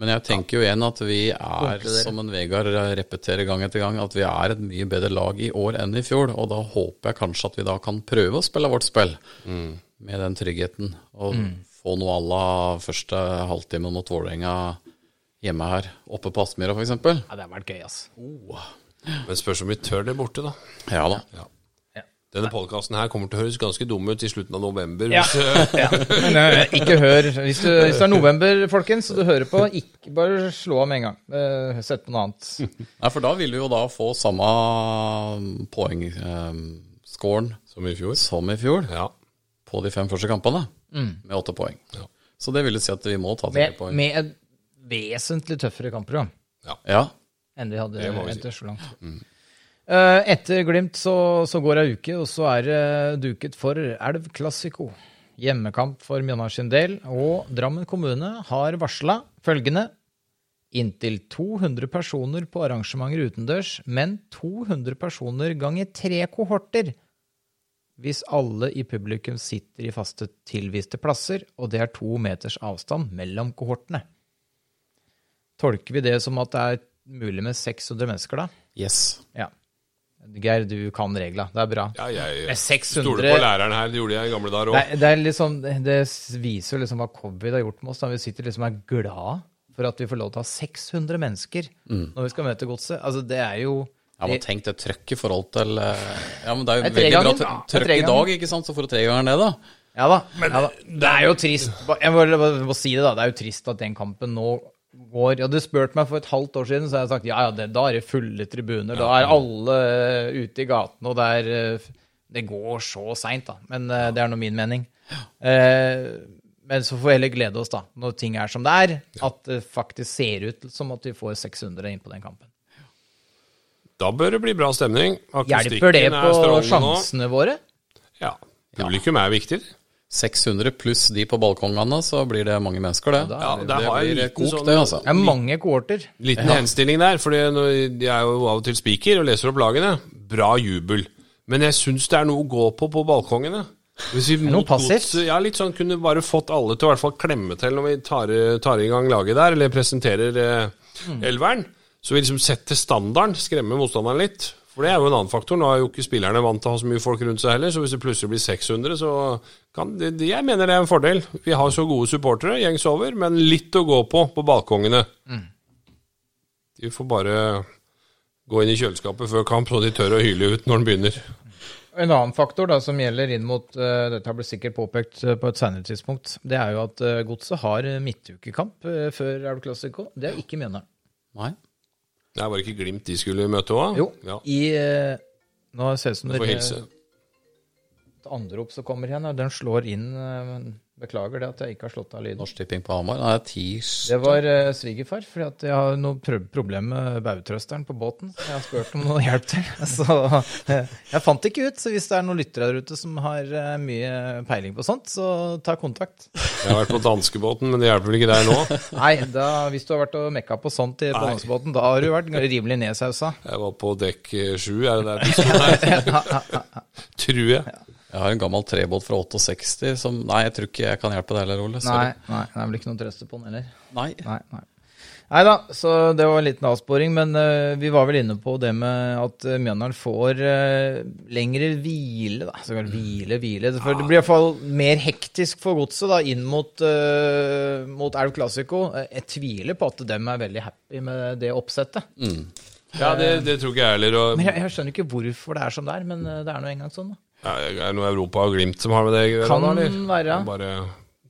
Men jeg tenker jo igjen at vi er, som en Vegard repeterer gang etter gang, at vi er et mye bedre lag i år enn i fjor. Og da håper jeg kanskje at vi da kan prøve å spille vårt spill med den tryggheten. Og få noe à la første halvtime mot Vålerenga hjemme her, oppe på Aspmyra f.eks. Ja, det har vært gøy, altså. Men spørs om vi tør det borte, da. Ja da. Denne podkasten her kommer til å høres ganske dum ut i slutten av november. Ja. Hvis, eh, Ja, men uh, ikke hør hvis, du, hvis det er november, folkens, og du hører på, ikke bare slå av med en gang. Uh, Sett på noe annet. Nei, for da vil vi jo da få samme poengscoren som i fjor. som i fjor Ja. på de fem første kampene, med åtte poeng. Ja. Så det vil si at vi må ta tre poeng. med et vesentlig tøffere kampprogram Ja, enn vi hadde må si. så langt. Eh, Etter Glimt så, så går ei uke, og så er det duket for Elv Classico. Hjemmekamp for Mjøndalen sin del, og Drammen kommune har varsla følgende. Inntil 200 personer på arrangementer utendørs, men 200 personer ganger tre kohorter. Hvis alle i publikum sitter i faste tilviste plasser, og det er to meters avstand mellom kohortene. Tolker vi det som at det er mulig med 600 mennesker, da? yes. Ja. Geir, du kan regla. Det er bra. Ja, jeg Med 600 stoler på læreren her. Det gjorde jeg i gamle dager Det, òg. er- det, liksom, det viser jo liksom hva covid har gjort med oss. Da. Vi sitter liksom og er glad for at vi får lov til å ha 600 mennesker når vi skal møte godset. Altså, det er jo Ja, men tenk det trøkk i forhold til eh, Ja, men det er jo Det er veldig bra trøkk i dag, ikke sant? Så får du tre ganger det, da. Ja da. ja, da. Det er jo trist. Jeg må, jeg må si det, da. Det er jo trist at den kampen nå går hadde du spurte meg for et halvt år siden, så har jeg sagt ja, ja, det, da er det fulle tribuner. Da er alle eh, ute i gatene, og det er eh, Det går så seint, da. Men eh, det er nå min mening. Eh, men så får vi heller glede oss, da, når ting er som det er, at det faktisk ser ut som at vi får 600 inn på den kampen. Da bør det bli bra stemning. Hjelper det på sjansene nå. våre? Ja. Publikum er viktig. 600 pluss de på balkongene, så blir det mange mennesker, det. Ja, det, det blir liten kok, sånn- det, altså. Det er mange kohorter. Liten henstilling der, for jeg er jo av og til speaker og leser opp lagene. Bra jubel. Men jeg syns det er noe å gå på på balkongene. Hvis vi noe mot passivt. godset- Ja, litt sånn kunne bare fått alle til å i hvert fall klemme til når vi tar, tar i gang laget der, eller presenterer eh, Mm. elveren. Så vi liksom setter standarden, skremmer motstanderen litt. For det er jo en annen faktor. Nå er jo ikke spillerne vant til å ha så mye folk rundt seg heller, så hvis det plutselig blir 600, så kan det, Jeg mener det er en fordel. Vi har så gode supportere, gjengs over, men litt å gå på på balkongene. De får bare gå inn i kjøleskapet før kamp, så de tør å hyle ut når den begynner. En annen faktor da, som gjelder inn mot uh, Dette har blitt sikkert påpekt eh, på et senere tidspunkt. Det er jo at uh, Godset har midtukekamp uh, før Elv Classico. Det er ikke Mjøndalen. Nei. Det var ikke Glimt de skulle møte òg? Jo, Ja. i eh, Nå ser det ut som det er et anrop som kommer igjen. Den slår inn eh, Beklager det at jeg ikke har slått av lyden. Norsk Tipping på Hamar. Nei, tirsdag. Det var uh, svigerfar, fordi jeg har noe problem med bautrøsteren på båten. Så jeg har spurt om noe [laughs] hjelp til. Så uh, jeg fant ikke ut. Så hvis det er noen lyttere der ute som har uh, mye peiling på sånt, så ta kontakt. Jeg har vært på danskebåten, men det hjelper vel ikke der nå? [laughs] Nei, da, hvis du har vært og mekka på sånt i på danskebåten, da har du vært rimelig nedsausa. Jeg var på dekk sju, er det der du står? [laughs] Tror jeg. Jeg har en gammel trebåt fra 68 som Nei, jeg tror ikke jeg kan hjelpe deg heller, Ole. Nei, Sorry. nei, det vel ikke noe trøste på den heller. Nei. Nei, nei. Nei da, så det var en liten avsporing, men uh, vi var vel inne på det med at uh, Mjøndalen får uh, lengre hvile, da. Så hvile, hvile. For det blir i hvert fall mer hektisk for godset da, inn mot, uh, mot Elv Classico. Jeg tviler på at dem er veldig happy med det oppsettet. Ja, det, det tror ikke jeg heller. Og, Men jeg, jeg skjønner ikke hvorfor det er som det er, men det er nå engang sånn. da. Ja, er det noe Europa og Glimt som har med det å gjøre? Kan da, være. Bare,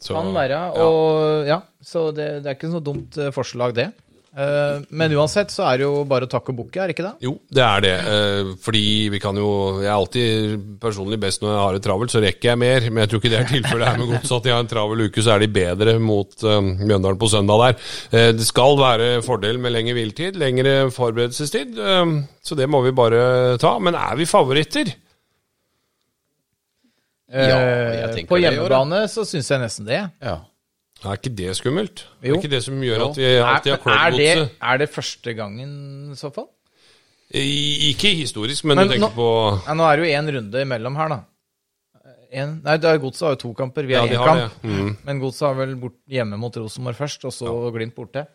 så, Kan være. Og ja, så det, det er ikke noe dumt eh, forslag, det. Eh, men uansett så er det jo bare å takke og bukke, er det ikke det? Jo, det er det. Eh, fordi vi kan jo Jeg er alltid personlig best når jeg har det travelt, så rekker jeg mer. Men jeg tror ikke det er tilfellet her med godset. At de har en travel uke, så er de bedre mot Mjøndalen på søndag der. Det skal være fordel med lengre hviletid, lengre forberedelsestid. så det må vi bare ta. Men er vi favoritter? Ja, Eh, på hjemmebane så syns jeg nesten det. Ja. Er ikke det skummelt? Jo. Er ikke det som gjør Jo. at vi alltid har Er, er, det, er det første gangen i så fall? I- Ikke historisk, men, Men du tenker nå- på Ja, nå er det jo én runde imellom her, da. En, nei, det er Godset har jo to kamper, vi har de én kamp. Mm. Men Godset har vel bort, hjemme mot Rosenborg først, og så Glimt borte.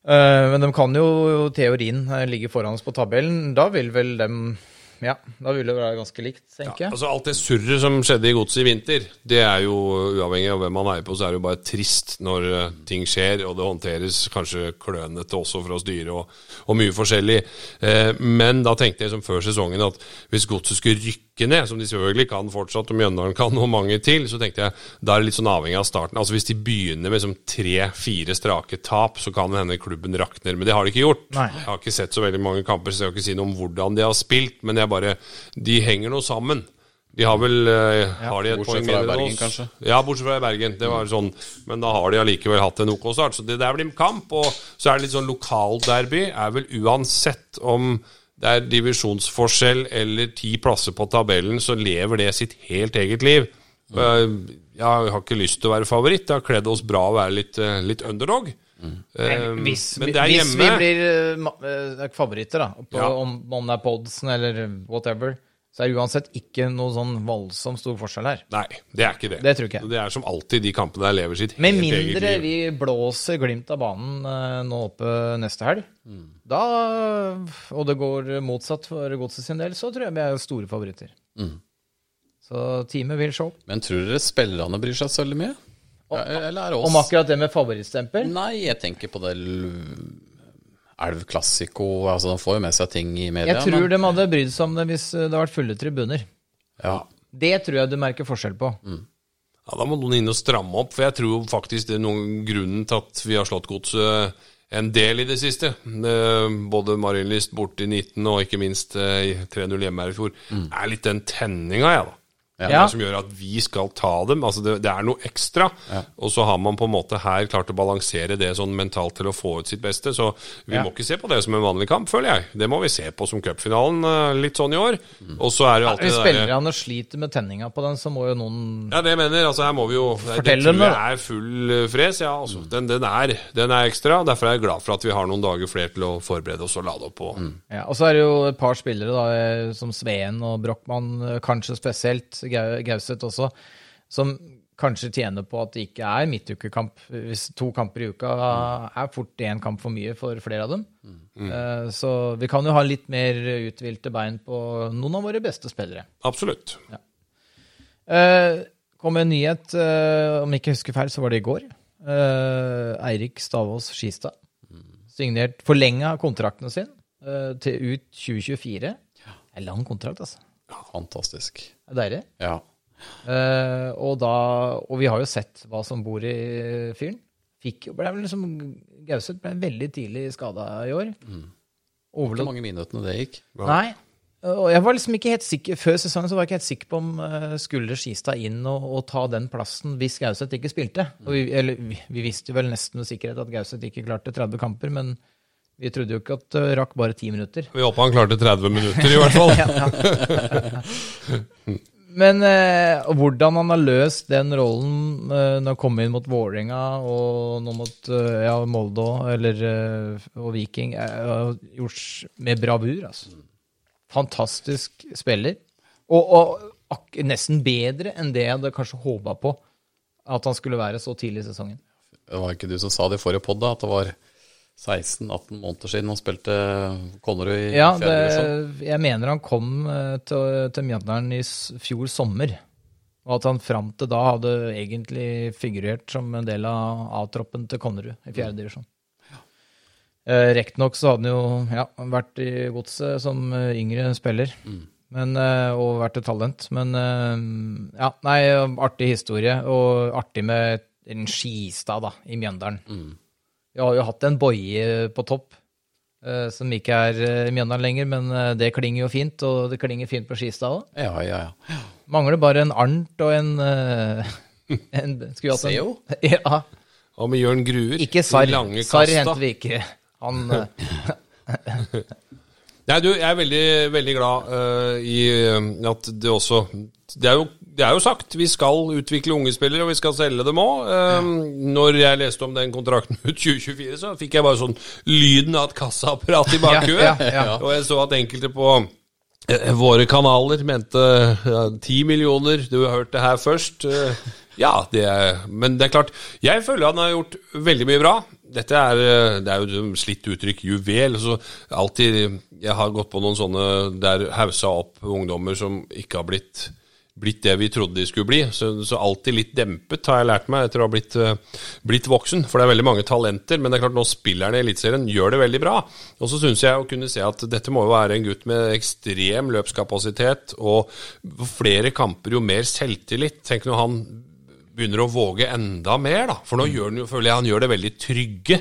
Uh, men de kan jo teorien eh, ligge foran oss på tabellen. Da vil vel dem Ja, da ville det være ganske likt, tenker jeg. Altså Alt det surret som skjedde i godset i vinter, det er jo uavhengig av hvem man heier på, så er det jo bare trist når eh, ting skjer, og det håndteres kanskje klønete også for oss dyre, og, og mye forskjellig. Eh, men da tenkte jeg som før sesongen at hvis godset skulle rykke ned, som de selvfølgelig kan fortsatt, og Mjøndalen kan, og mange til, så tenkte jeg da er det litt sånn avhengig av starten. Altså Hvis de begynner med tre-fire strake tap, så kan det hende klubben rakner. Men det har de ikke gjort. Nei. Jeg har ikke sett så veldig mange kamper, så jeg kan ikke si noe om hvordan de har spilt, men jeg bare De henger noe sammen. De har vel ja, Har de et bortsett poeng fra mer enn Bergen, oss? kanskje. Ja, bortsett fra i Bergen. Det var sånn. Men da har de allikevel hatt en OK start. Så det der blir kamp. Og så er det litt sånn lokalderby. Er vel uansett om det er divisjonsforskjell eller ti plasser på tabellen, så lever det sitt helt eget liv. Og Jeg, har ikke lyst til å være favoritt. Det har kledd oss bra å være litt, eh, litt underdog. Eh, Hvis, men det er hvis vi blir eh, eh, favoritter, da, på, Ja. om, om det er Podsen eller whatever, så er det uansett ikke noe sånn voldsomt stor forskjell her. Nei, det er ikke det. Det tror ikke jeg. Det er som alltid de kampene der lever sitt Med mindre liv. vi blåser Glimt av banen eh, nå oppe neste helg, Mm. da, og det går motsatt for Godset sin del, så tror jeg vi er store favoritter. Mm. Så teamet vil se. Men tror dere spillerne bryr seg så veldig mye? Ja, eller er det oss? Om akkurat det med favorittstempel? Nei, jeg tenker på det Elv Classico Altså, de får jo med seg ting i media. Jeg tror men, de hadde brydd seg om det hvis det hadde vært fulle tribuner. ja. Det tror jeg du merker forskjell på. Ja, Da må noen inn og stramme opp, for jeg tror faktisk det er noen grunnen til at vi har slått godset en del i det siste. Eh, Både Marienlyst borte i 19 og ikke minst eh, 3-0 hjemme her i fjor. er litt den tenninga, jeg, da. Ja. Som gjør at vi skal ta dem. Altså det, det er noe ekstra. Og så har man på en måte her klart å balansere det sånn mentalt til å få ut sitt beste. Så vi Ja. må ikke se på det som en vanlig kamp, føler jeg. Det må vi se på som cupfinalen eh, litt sånn i år. Og så er det jo alltid Hvis spillerne sliter med tenninga på den, så må jo noen ja, det mener. Altså, her må vi jo Fortelle dem det det, er full eh, fres. Ja, altså. Den, den, er, den er ekstra. Derfor er jeg glad for at vi har noen dager flere til å forberede oss og lade opp på. Ja, og så er det jo et par spillere, da, eh, som Sveen og Brochmann, kanskje spesielt, Gauseth også, som kanskje tjener på at det ikke er midtukekamp. Hvis to kamper i uka er fort én kamp for mye for flere av dem. Mm. Så vi kan jo ha litt mer uthvilte bein på noen av våre beste spillere. Absolutt. Ja. kom en nyhet, eh, om jeg ikke husker feil, så var det i går. Eh, Eirik Stavås Skistad. Signert forlenga kontrakten sin eh, til ut 2024. Det er lang kontrakt, altså. Fantastisk. Det er deilig. Ja. Uh, og, da, og vi har jo sett hva som bor i fyren. Fikk, ble liksom, Gauseth ble veldig tidlig skada i år. Hvor Ikke mange minuttene det gikk? Nei. Og jeg var liksom ikke helt sikker, Før sesongen så var jeg ikke helt sikker på om uh, skulle Skistad inn og, og ta den plassen hvis Gauseth ikke spilte. Og vi, eller, vi, vi visste jo vel nesten med sikkerhet at Gauseth ikke klarte 30 kamper, men vi trodde jo ikke at det rakk bare 10 minutter. Vi håper han klarte 30 minutter, i hvert fall. [laughs] [laughs] Men eh, hvordan han har løst den rollen eh, når han kom inn mot Vålerenga og nå mot eh, ja, Molde også, eller, eh, og Viking, eh, har gjort med bravur. altså. Fantastisk spiller. Og, og ak nesten bedre enn det jeg hadde kanskje håpa på at han skulle være så tidlig i sesongen. Det var ikke du som sa det i forrige podd, da, at det var 16-18 måneder siden han spilte Konnerud i Ja, det, jeg mener han kom eh, til, til Mjøndalen i fjor sommer. Og at han fram til da hadde egentlig figurert som en del av A-troppen til Konnerud i fjerde divisjon. Eh, Riktignok så hadde han jo ja, vært i godset som eh, yngre spiller. Men, eh, og vært et talent. Men ja, nei, artig historie. Og artig med en Skistad da, i Mjøndalen. Vi har jo hatt en Boje på topp, eh, som ikke er eh, Mjøndalen lenger, men eh, det klinger jo fint, og det klinger fint på Skistad òg. Ja, ja, ja. Mangler bare en Arnt og en, [laughs] en Skulle hatt en Seo? [laughs] Ja, Og med Jørn Gruer. ikke Sarr. Sarr henter vi ikke. Han [laughs] Nei, du, jeg er veldig, veldig glad uh, i at det også det er, jo, det er jo sagt, vi skal utvikle unge spillere, og vi skal selge dem òg. Når jeg leste om den kontrakten [laughs] ut 2024, så fikk jeg bare sånn lyden av et kassaapparat i bakhuet. Ja, ja, ja. Og jeg så at enkelte på eh, våre kanaler mente ti millioner. Du har hørt det her først. Eh, ja, det er, men det er klart Jeg føler han har gjort veldig mye bra. dette er, eh, det er jo slitt uttrykk, juvel. Så alltid, jeg har gått på noen sånne der hausa opp ungdommer som ikke har blitt, blitt det vi trodde de skulle bli. Så, så alltid litt dempet, har jeg lært meg etter å ha blitt, uh, blitt voksen. For det er veldig mange talenter, men det er klart nå spillerne i Eliteserien gjør det veldig bra. Og så syns jeg å kunne se at dette må jo være en gutt med ekstrem løpskapasitet og flere kamper, jo mer selvtillit. Tenk når han begynner å våge enda mer, da. For nå gjør han jo, føler jeg han gjør det veldig trygge.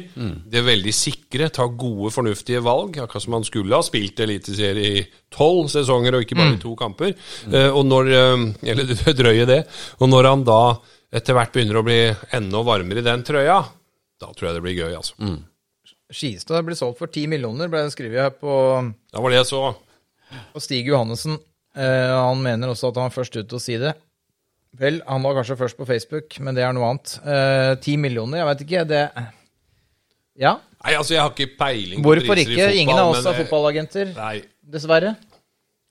Det er veldig sikre, tar gode, fornuftige valg. Akkurat som han skulle ha spilt eliteserie i tolv sesonger og ikke bare i to kamper. Eh, og når eh, Eller [laughs] det drøye det. Og når han da etter hvert begynner å bli enda varmere i den trøya, da tror jeg det blir gøy, altså. Skistad blir solgt for 10 millioner, ble det skrevet her på, Da var det jeg så. Og Stig Johannessen. Uh, han mener også at han var først ute å si det. Vel, han var kanskje først på Facebook, men det er noe annet. Eh, 10 millioner, jeg vet ikke. Det Ja, Nei, altså, jeg har ikke peiling hvorfor priser i ikke? Ingen av oss er fotballagenter, Nei. dessverre.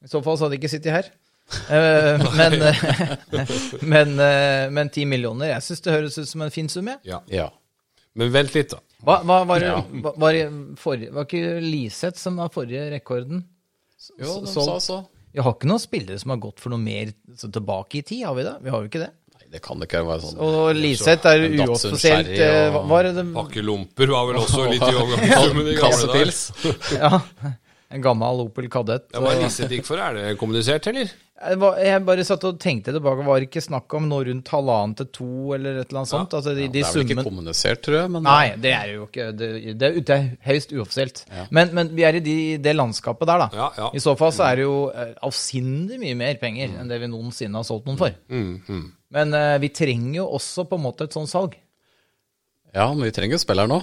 I så fall så hadde de ikke sittet her. Eh, [laughs] [laughs] men, eh, men, eh, men 10 millioner, jeg syns det høres ut som en fin sum, jeg. Ja. Ja. Men vent litt, da. Hva, hva, var, det, hva, var, det forrige, var ikke Liseth som var forrige rekorden? Jo, de Så- sa så. Vi har ikke noen spillere som har gått for noe mer så tilbake i tid, har vi det? Vi har jo ikke det. Nei, det kan ikke være sånn. Og Liseth er uoffisielt eh, og- hva var det, Pakkelomper var vel også litt i [laughs] overgangssummen i gamle dager. Ja, en gammel Opel Kadett. Ja, hva Lisset gikk for? Er det kommunisert, eller? Jeg, bare satt og tenkte tilbake, var det ikke snakk om noe rundt halvannen til to, eller et eller annet sånt? Altså de, ja, Det er vel ikke kommunisert, tror jeg. Men Nei, det er jo ikke Det, det, er, det er høyst uoffisielt. Men, men vi er i de, det landskapet der, da. Ja, ja. I så fall så er det jo eh, avsindig mye mer penger enn det vi noensinne har solgt noen for. Mm, Men uh, vi trenger jo også på en måte et sånt salg. Ja, men vi trenger jo spiller nå.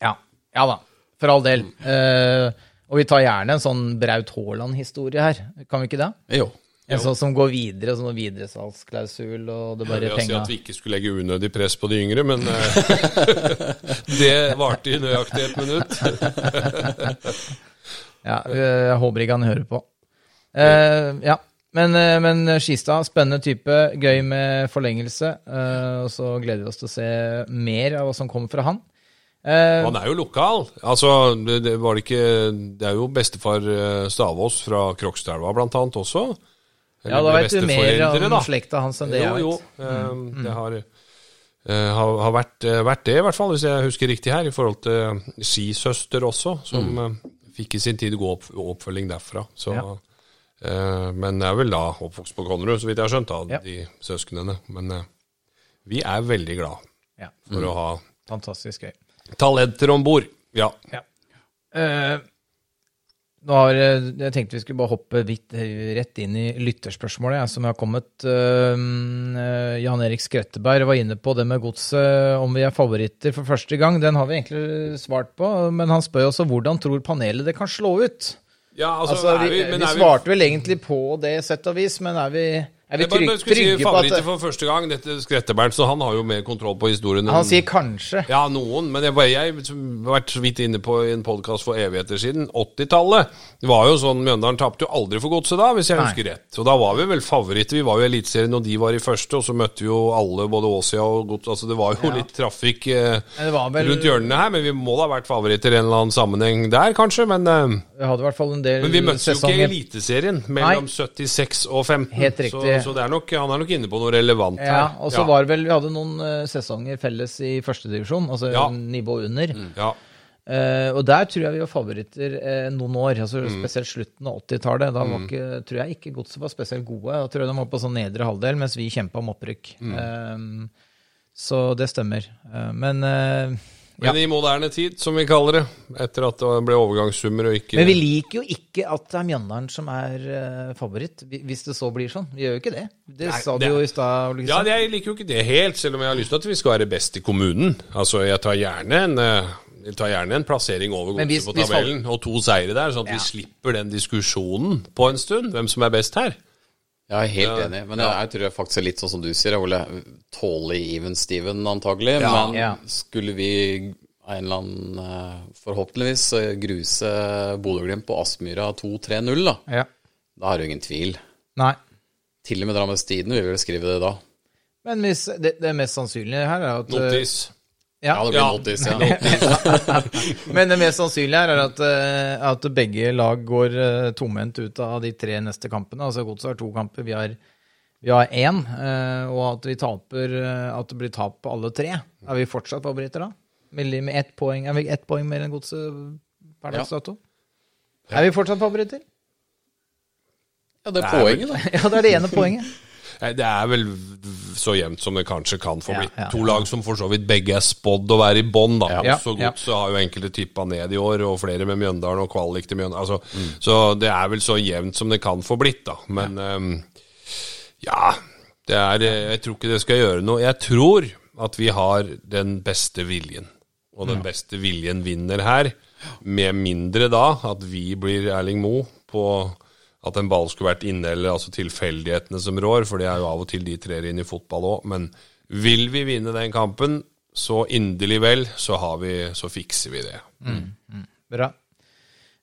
Ja, ja da. For all del. Uh, og vi tar gjerne en sånn Braut Haaland-historie her. Kan vi ikke det? Jo. En sånn som går videre, sånn videresalgsklausul, og det bare Jeg vil si penga at vi ikke skulle legge unødig press på de yngre, men eh, [laughs] det varte i nøyaktig et minutt. [laughs] Ja, jeg håper ikke han hører på. Uh, ja. Men, eh, men Skistad, spennende type, gøy med forlengelse. Uh, og så gleder vi oss til å se mer av hva som kommer fra han. Uh, Han er jo lokal. Altså, det, det var det ikke Det er jo bestefar eh, Stavås fra Krokstadelva blant annet også. Ja, da vet du mer om slekta hans enn det Jo, jeg jo. um, mm. Det har, uh, har, har vært, eh, vært det, i hvert fall, hvis jeg husker riktig her, i forhold til skisøster også, som eh, fikk i sin tid god opp, oppfølging derfra. Så, Ja. uh, men er vel da oppvokst på Konnerud, så vidt jeg har skjønt, av Ja. de søsknene. Men eh, vi er veldig glad Ja, for å ha fantastisk gøy. talenter om bord. Ja. Ja. Nå har, eh, jeg tenkte vi skulle bare hoppe vidt, eh, rett inn i lytterspørsmålet, jeg, som har kommet. Eh, Jan Erik Skretteberg var inne på det med godset, om vi er favoritter for første gang. Den har vi egentlig svart på, men han spør også hvordan tror panelet det kan slå ut? Ja, altså, Altså, vi, vi, vi svarte vel egentlig på det sett og vis, men er vi, er vi Jeg trygge, si trygge på favoritter for første gang. Dette Skrettebernt, så han har jo mer kontroll på historien. Han sier kanskje. Ja, noen, men jeg, jeg har vært så vidt inne på i en podkast for evigheter siden. 80-tallet. Det var jo sånn Mjøndalen tapte jo aldri for godset da, hvis jeg Nei. husker rett. Og da var vi vel favoritter. Vi var jo i Eliteserien, og de var i første, og så møtte vi jo alle, både Åsia og Gods. Altså det var jo litt trafikk eh, vel, rundt hjørnene her, men vi må da ha vært favoritter i en eller annen sammenheng der, kanskje. Men, eh, vi hadde i hvert fall en del men vi møttes jo ikke i. Eliteserien mellom 76 og 15. Helt riktig. så det er nok, han er nok inne på noe relevant Ja, her. og så var det vel Vi hadde noen eh, sesonger felles i førstedivisjon, altså Ja. nivå under. ja. Uh, og der tror jeg vi var favoritter uh, noen år, altså Mm. spesielt slutten av 80-tallet. Da var ikke, tror jeg ikke Godset var spesielt gode. Da tror jeg de var på sånn nedre halvdel, mens vi kjempa om opprykk. Mm. Eh, så det stemmer. Uh, men eh, ja. Men i moderne tid, som vi kaller det, etter at det ble overgangssummer og ikke Men vi liker jo ikke at det er Mjøndalen som er uh, favoritt, hvis det så blir sånn. Vi gjør jo ikke det. Det Nei, sa du det- jo i stad. Liksom. Ja, jeg liker jo ikke det helt, selv om jeg har lyst til at vi skal være best i kommunen. Altså, jeg tar gjerne en, uh, jeg tar gjerne en plassering over godset på tabellen, og to seire der, sånn at Ja. vi slipper den diskusjonen på en stund, hvem som er best her. Jeg er helt enig, men jeg, jeg tror jeg faktisk er litt sånn som du sier, Ole. Tålelig even Steven, antagelig. Ja. men Ja. skulle vi en eller annen eh, forhåpentligvis eh, gruse Bodø-Glimt på Aspmyra 2-3-0, da, Ja. da er det jo ingen tvil. Nei. Til og med Drammens Tidende vil vel skrive det da. Men hvis, det, det mest sannsynlige her er at eh, Notis. Ja. Ja, det blir Ja. notis, ja. [laughs] Men det mest sannsynlige her er at, eh, at begge lag går uh, tomhendt ut av de tre neste kampene. Altså Godset har to kamper, vi har, vi har én. eh, og at vi taper eh, At det blir tap på alle tre. Er vi fortsatt favoritter da? Med, med ett poeng, er vi ett poeng mer enn Godset per dags dato? Er vi fortsatt favoritter? ja, det er poenget, da. [laughs] Ja, det er det ene poenget. Det er vel så jevnt som det kanskje kan få ja, to lag som for så vidt begge er spådd å være i bånn, da. Så godt så har jo enkelte tippa ned i år, og flere med Mjøndalen og kvalik til Mjøndalen. Altså, Mm. Så det er vel så jevnt som det kan få blitt, da. Men ehm, ja, det er eh, Jeg tror ikke det skal gjøre noe. Jeg tror at vi har den beste viljen. Og den beste viljen vinner her. Med mindre da at vi blir Erling Moe på at en ball skulle vært inne, eller altså tilfeldighetene som rår, for det er jo av og til de trer inn i fotball òg. Men vil vi vinne den kampen, så inderlig vel, så, vi, så fikser vi det. Bra.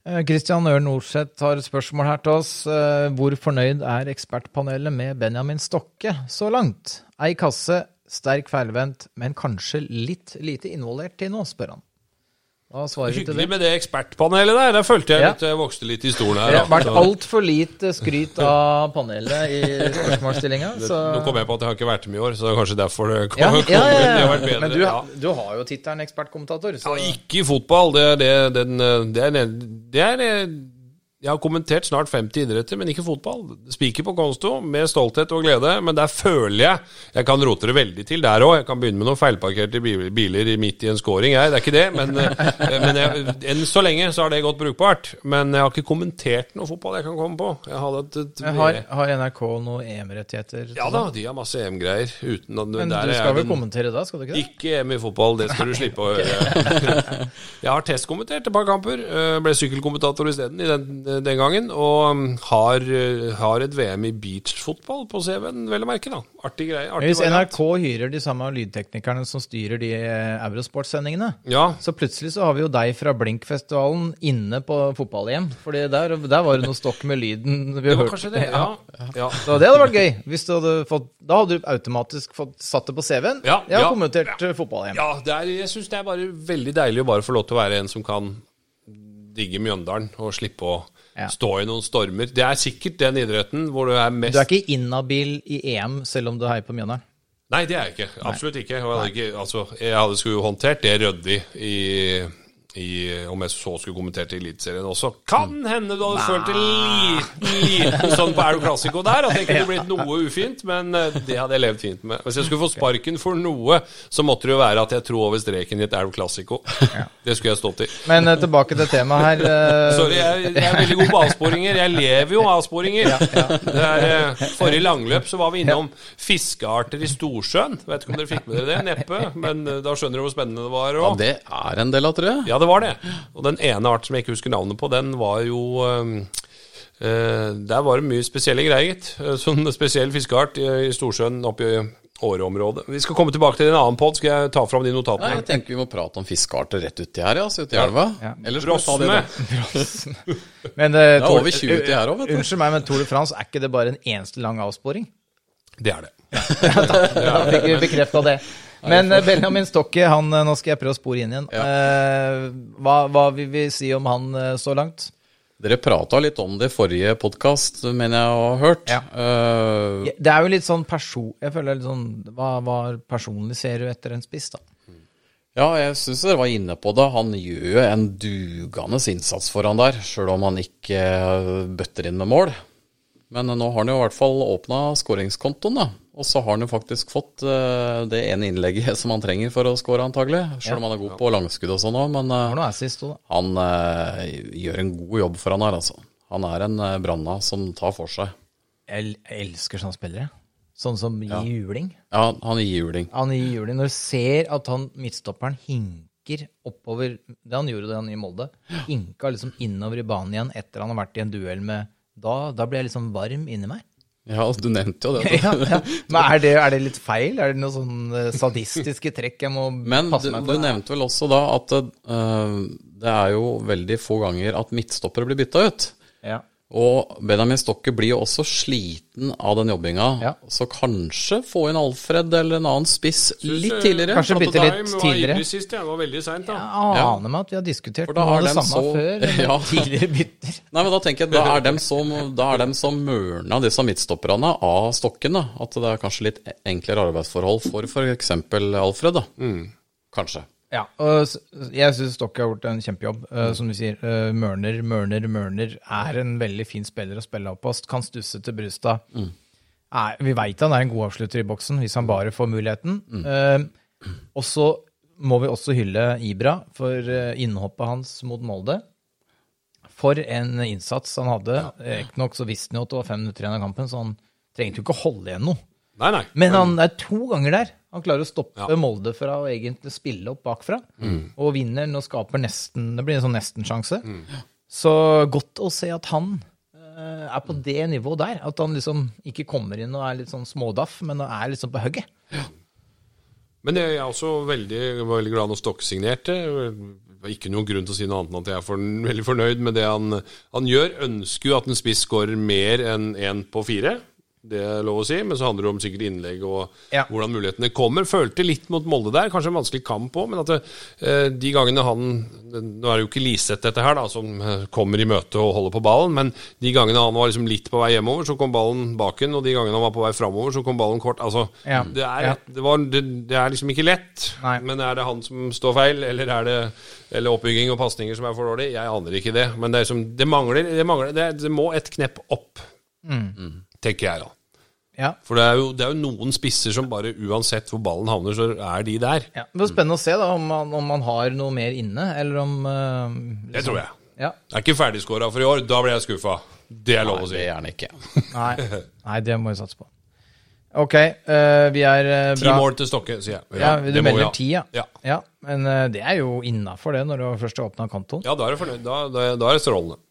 Kristian Ørn Norseth har et spørsmål her til oss. Eh, Hvor fornøyd er ekspertpanelet med Benjamin Stokke så langt? Ei kasse, sterk feilvendt, men kanskje litt lite involvert til nå, spør han. Hva svarer du til Hyggelig med det ekspertpanelet der. Der følte jeg Ja. litt, jeg vokste litt i stolen her. Det har vært altfor lite skryt av panelet i spørsmålsstillinga. Nå kom jeg på at jeg har ikke vært med i år, så det er kanskje derfor det kom, ja, ja, ja, ja. Det har vært bedre. Men du, du har jo tittelen ekspertkommentator, så Ja, ikke i fotball. Det er det, den, det, er, det er Jeg har kommentert snart 50 idretter, men ikke fotball. Spiker på konsto, med stolthet og glede. Men der føler jeg Jeg kan rote det veldig til der òg. Jeg kan begynne med noen feilparkerte biler midt i en scoring, jeg. Det er ikke det. Men, [laughs] eh, men jeg, enn så lenge så har det gått brukbart. Men jeg har ikke kommentert noe fotball jeg kan komme på. Et, et har, har NRK noen EM-rettigheter? Ja da, de har masse EM-greier. Men du skal vel den- kommentere da, skal du ikke det? Ikke EM i fotball, det skal du slippe å høre. [laughs] Jeg har testkommentert et par kamper. øh, Ble sykkelkommentator isteden i den, den gangen. Og um, har, øh, har et VM i beachfotball på CV-en, vel å merke. da Artig greie. Artig Hvis. NRK hyrer de samme lydteknikerne som styrer de eh, Eurosport-sendingene, Ja, så plutselig så har vi jo deg fra Blinkfestivalen inne på fotball-EM. Fordi der, der var det noe stokk med lyden. Vi det var hørte- det. Ja, ja. Så det hadde vært gøy. Hvis du hadde fått, da hadde du automatisk fått satt det på CV-en. Ja, Jeg har ja, kommentert eh, fotball-EM. ja det er, jeg syns det er bare veldig deilig å bare få lov til å være en som kan digge Mjøndalen og slippe å Ja. stå i noen stormer. Det er sikkert den idretten hvor du er mest Du er ikke inhabil i EM selv om du heier på Mjøndalen? Nei, det er jeg ikke. Absolutt ikke. Jeg hadde, ikke, altså, jeg hadde skulle håndtert det ryddig i, i Om jeg så skulle kommentert i Eliteserien også. Kan hende du hadde følt en liten, liten sånn på Er du der, at det kunne blitt noe ufint, men eh, det hadde jeg levd fint med. Hvis jeg skulle få sparken for noe, så måtte det jo være at jeg tro over streken i et Er Classico. Det skulle jeg stått i. Men eh, tilbake til temaet her. eh, Sorry, jeg, jeg er veldig god på avsporinger. Jeg lever jo av avsporinger. Det er, forrige langløp så var vi innom fiskearter i Storsjøen. Vet ikke om dere fikk med dere det? Neppe. Men da skjønner dere hvor spennende det var. Ja, det er en del av, tror jeg. ja, det var det. Og den ene art som jeg ikke husker navnet på, den var jo eh, eh, Der var det mye spesielle greier, gitt. Eh, Sånn spesiell fiskeart i, i Storsjøen oppe i Åre-området. Vi skal komme tilbake til en annen pod. Skal jeg ta fram de Nei, jeg tenker vi må prate om fiskearter rett uti her, ja. Så uti elva. Ja. Ta det da? [laughs] Men eh, Det er over 20 uti her òg, vet du. Unnskyld meg, men Tour de France, er ikke det bare en eneste lang avsporing? Det er det. [laughs] Da fikk vi bekrefta det. Men eh, Benjamin Stokke, han, eh, nå skal jeg prøve å spore inn igjen. Eh, hva, hva vil vi si om han så langt? Dere prata litt om det i forrige podkast, mener jeg å ha hørt. Ja. Uh, Det er jo litt sånn person... Jeg føler er litt sånn Hva, hva personlig ser du etter en spiss, da? Ja, jeg syns dere var inne på det. Han gjør jo en dugende innsats foran der, sjøl om han ikke bøtter inn med mål. Men nå har han jo i hvert fall åpna skåringskontoen, da. Og så har han jo faktisk fått uh, det ene innlegget [laughs] som han trenger for å skåre, antagelig. Sjøl om han er god på langskudd og sånn òg, men uh, assist han uh, gjør en god jobb for han her, altså. Han er en branna som tar for seg. Jeg elsker sånne spillere. Sånn som gir juling. Ja, han gir juling. Han gir juling. Når du ser at han midtstopperen hinker oppover Det han gjorde det han i Molde. Hinka liksom innover i banen igjen etter han har vært i en duell med Da, da blir jeg liksom varm inni meg. Ja, du nevnte jo det. [laughs] ja, ja. Men er det, er det litt feil? Er det noen sånn eh, sadistiske trekk jeg må Men passe meg for? Men du nevnte vel også da at uh, det er jo veldig få ganger at midtstoppere blir bytta ut. Ja. Og Benjamin Stokke blir jo også sliten av den jobbinga. Ja. Så kanskje få inn Alfred eller en annen spiss litt tidligere. Kanskje bitte litt tidligere. Var sist, ja. Det var veldig seint, da. Jeg aner meg at vi har diskutert noe av det samme så- før. [laughs] Ja. Tidligere bytter. Nei, men Da tenker jeg da er dem som, da er dem som mørna disse midtstopperne av Stokken. da. At det er kanskje litt enklere arbeidsforhold for f.eks. Alfred. da. Kanskje. Ja, og jeg syns Stokke har gjort en kjempejobb. Eh, som du sier, eh, Mørner, Mørner, Mørner er en veldig fin spiller å spille på. Kan stusse til Brustad. Mm. vi veit han er en god avslutter i boksen, hvis han bare får muligheten. Eh, og så må vi også hylle Ibra for innhoppet hans mot Molde. For en innsats han hadde. Riktignok så visste han jo at det var fem minutter igjen av kampen, så han trengte jo ikke å holde igjen noe. Nei, nei. Men han er to ganger der. Han klarer å stoppe Ja. Molde fra å egentlig spille opp bakfra. Og vinner og skaper nesten Det blir en sånn nestensjanse. Så godt å se at han uh, er på det nivået der. At han liksom ikke kommer inn og er litt sånn smådaff, men er liksom på hugget. Men jeg er også veldig, veldig glad når Stokke signerte. Det var ikke noen grunn til å si noe annet enn at jeg er for, veldig fornøyd med det han, han gjør. Ønsker jo at en spiss skårer mer enn én på fire. Det er lov å si, men så handler det om sikkert innlegg og Ja. hvordan mulighetene kommer. Følte litt mot Molde der, kanskje en vanskelig kamp òg, men at det, eh, de gangene han Nå er det jo ikke Liseth dette her, da, som eh, kommer i møte og holder på ballen, men de gangene han var liksom litt på vei hjemover, så kom ballen baken, og de gangene han var på vei framover, så kom ballen kort. Altså, Ja. det, er, Ja. det, var, det, det er liksom ikke lett. Nei. Men er det han som står feil, eller er det eller oppbygging og pasninger som er for dårlig? Jeg aner ikke det. Men det, er som, det mangler, det, mangler det, det må et knepp opp, tenker jeg da. Ja. For det er, jo, det er jo noen spisser som bare uansett hvor ballen havner, så er de der. ja. Det blir spennende å se da, om man, om man har noe mer inne, eller om eh, Det tror jeg. Ja. Er ikke ferdigskåra for i år, da blir jeg skuffa. Det er lov å si. Nei, det er han ikke. [laughs] Nei. [laughs] Nei, det må vi satse på. Ok, uh, vi er eh, Ti mål til Stokke, sier jeg. Ja, du vi melder ti, ja. Ja. ja. Men uh, det er jo innafor det, når du først har åpna kontoen. Ja, da er du fornøyd. Da, da, da er det strålende.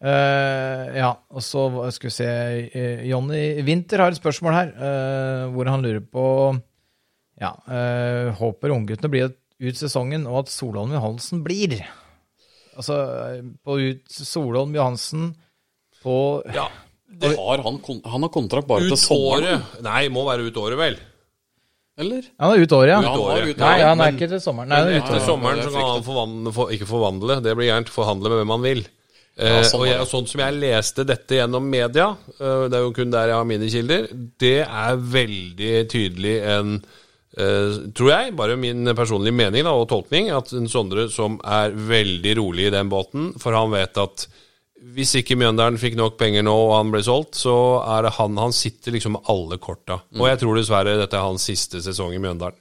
Eh, ja, og så skal vi se uh, Jonny Winther har et spørsmål her, uh, hvor han lurer på Ja, eh, håper ungguttene blir ut sesongen, og at Solholm Johansen blir. Altså på ut Solholm Johansen på Ja. Det har han, han har kontrakt bare til sommeren. året. Nei, må være ut året, vel. Eller? Han er ut året, ja. Ja, året. Nei, han er men- ikke til sommeren. Nei, han er ut etter året. sommeren så kan han forvandle, for, ikke forvandle, det blir gærent, forhandle med hvem han vil. Eh, sånn og jeg, sånn som jeg leste dette gjennom media, eh, det er jo kun der jeg har mine kilder, det er veldig tydelig en eh, tror jeg, bare min personlige mening da, og tolkning, at en Sondre som er veldig rolig i den båten, for han vet at hvis ikke Mjøndalen fikk nok penger nå og han ble solgt, så er det han Han sitter liksom med alle korta. Og jeg tror dessverre dette er hans siste sesong i Mjøndalen.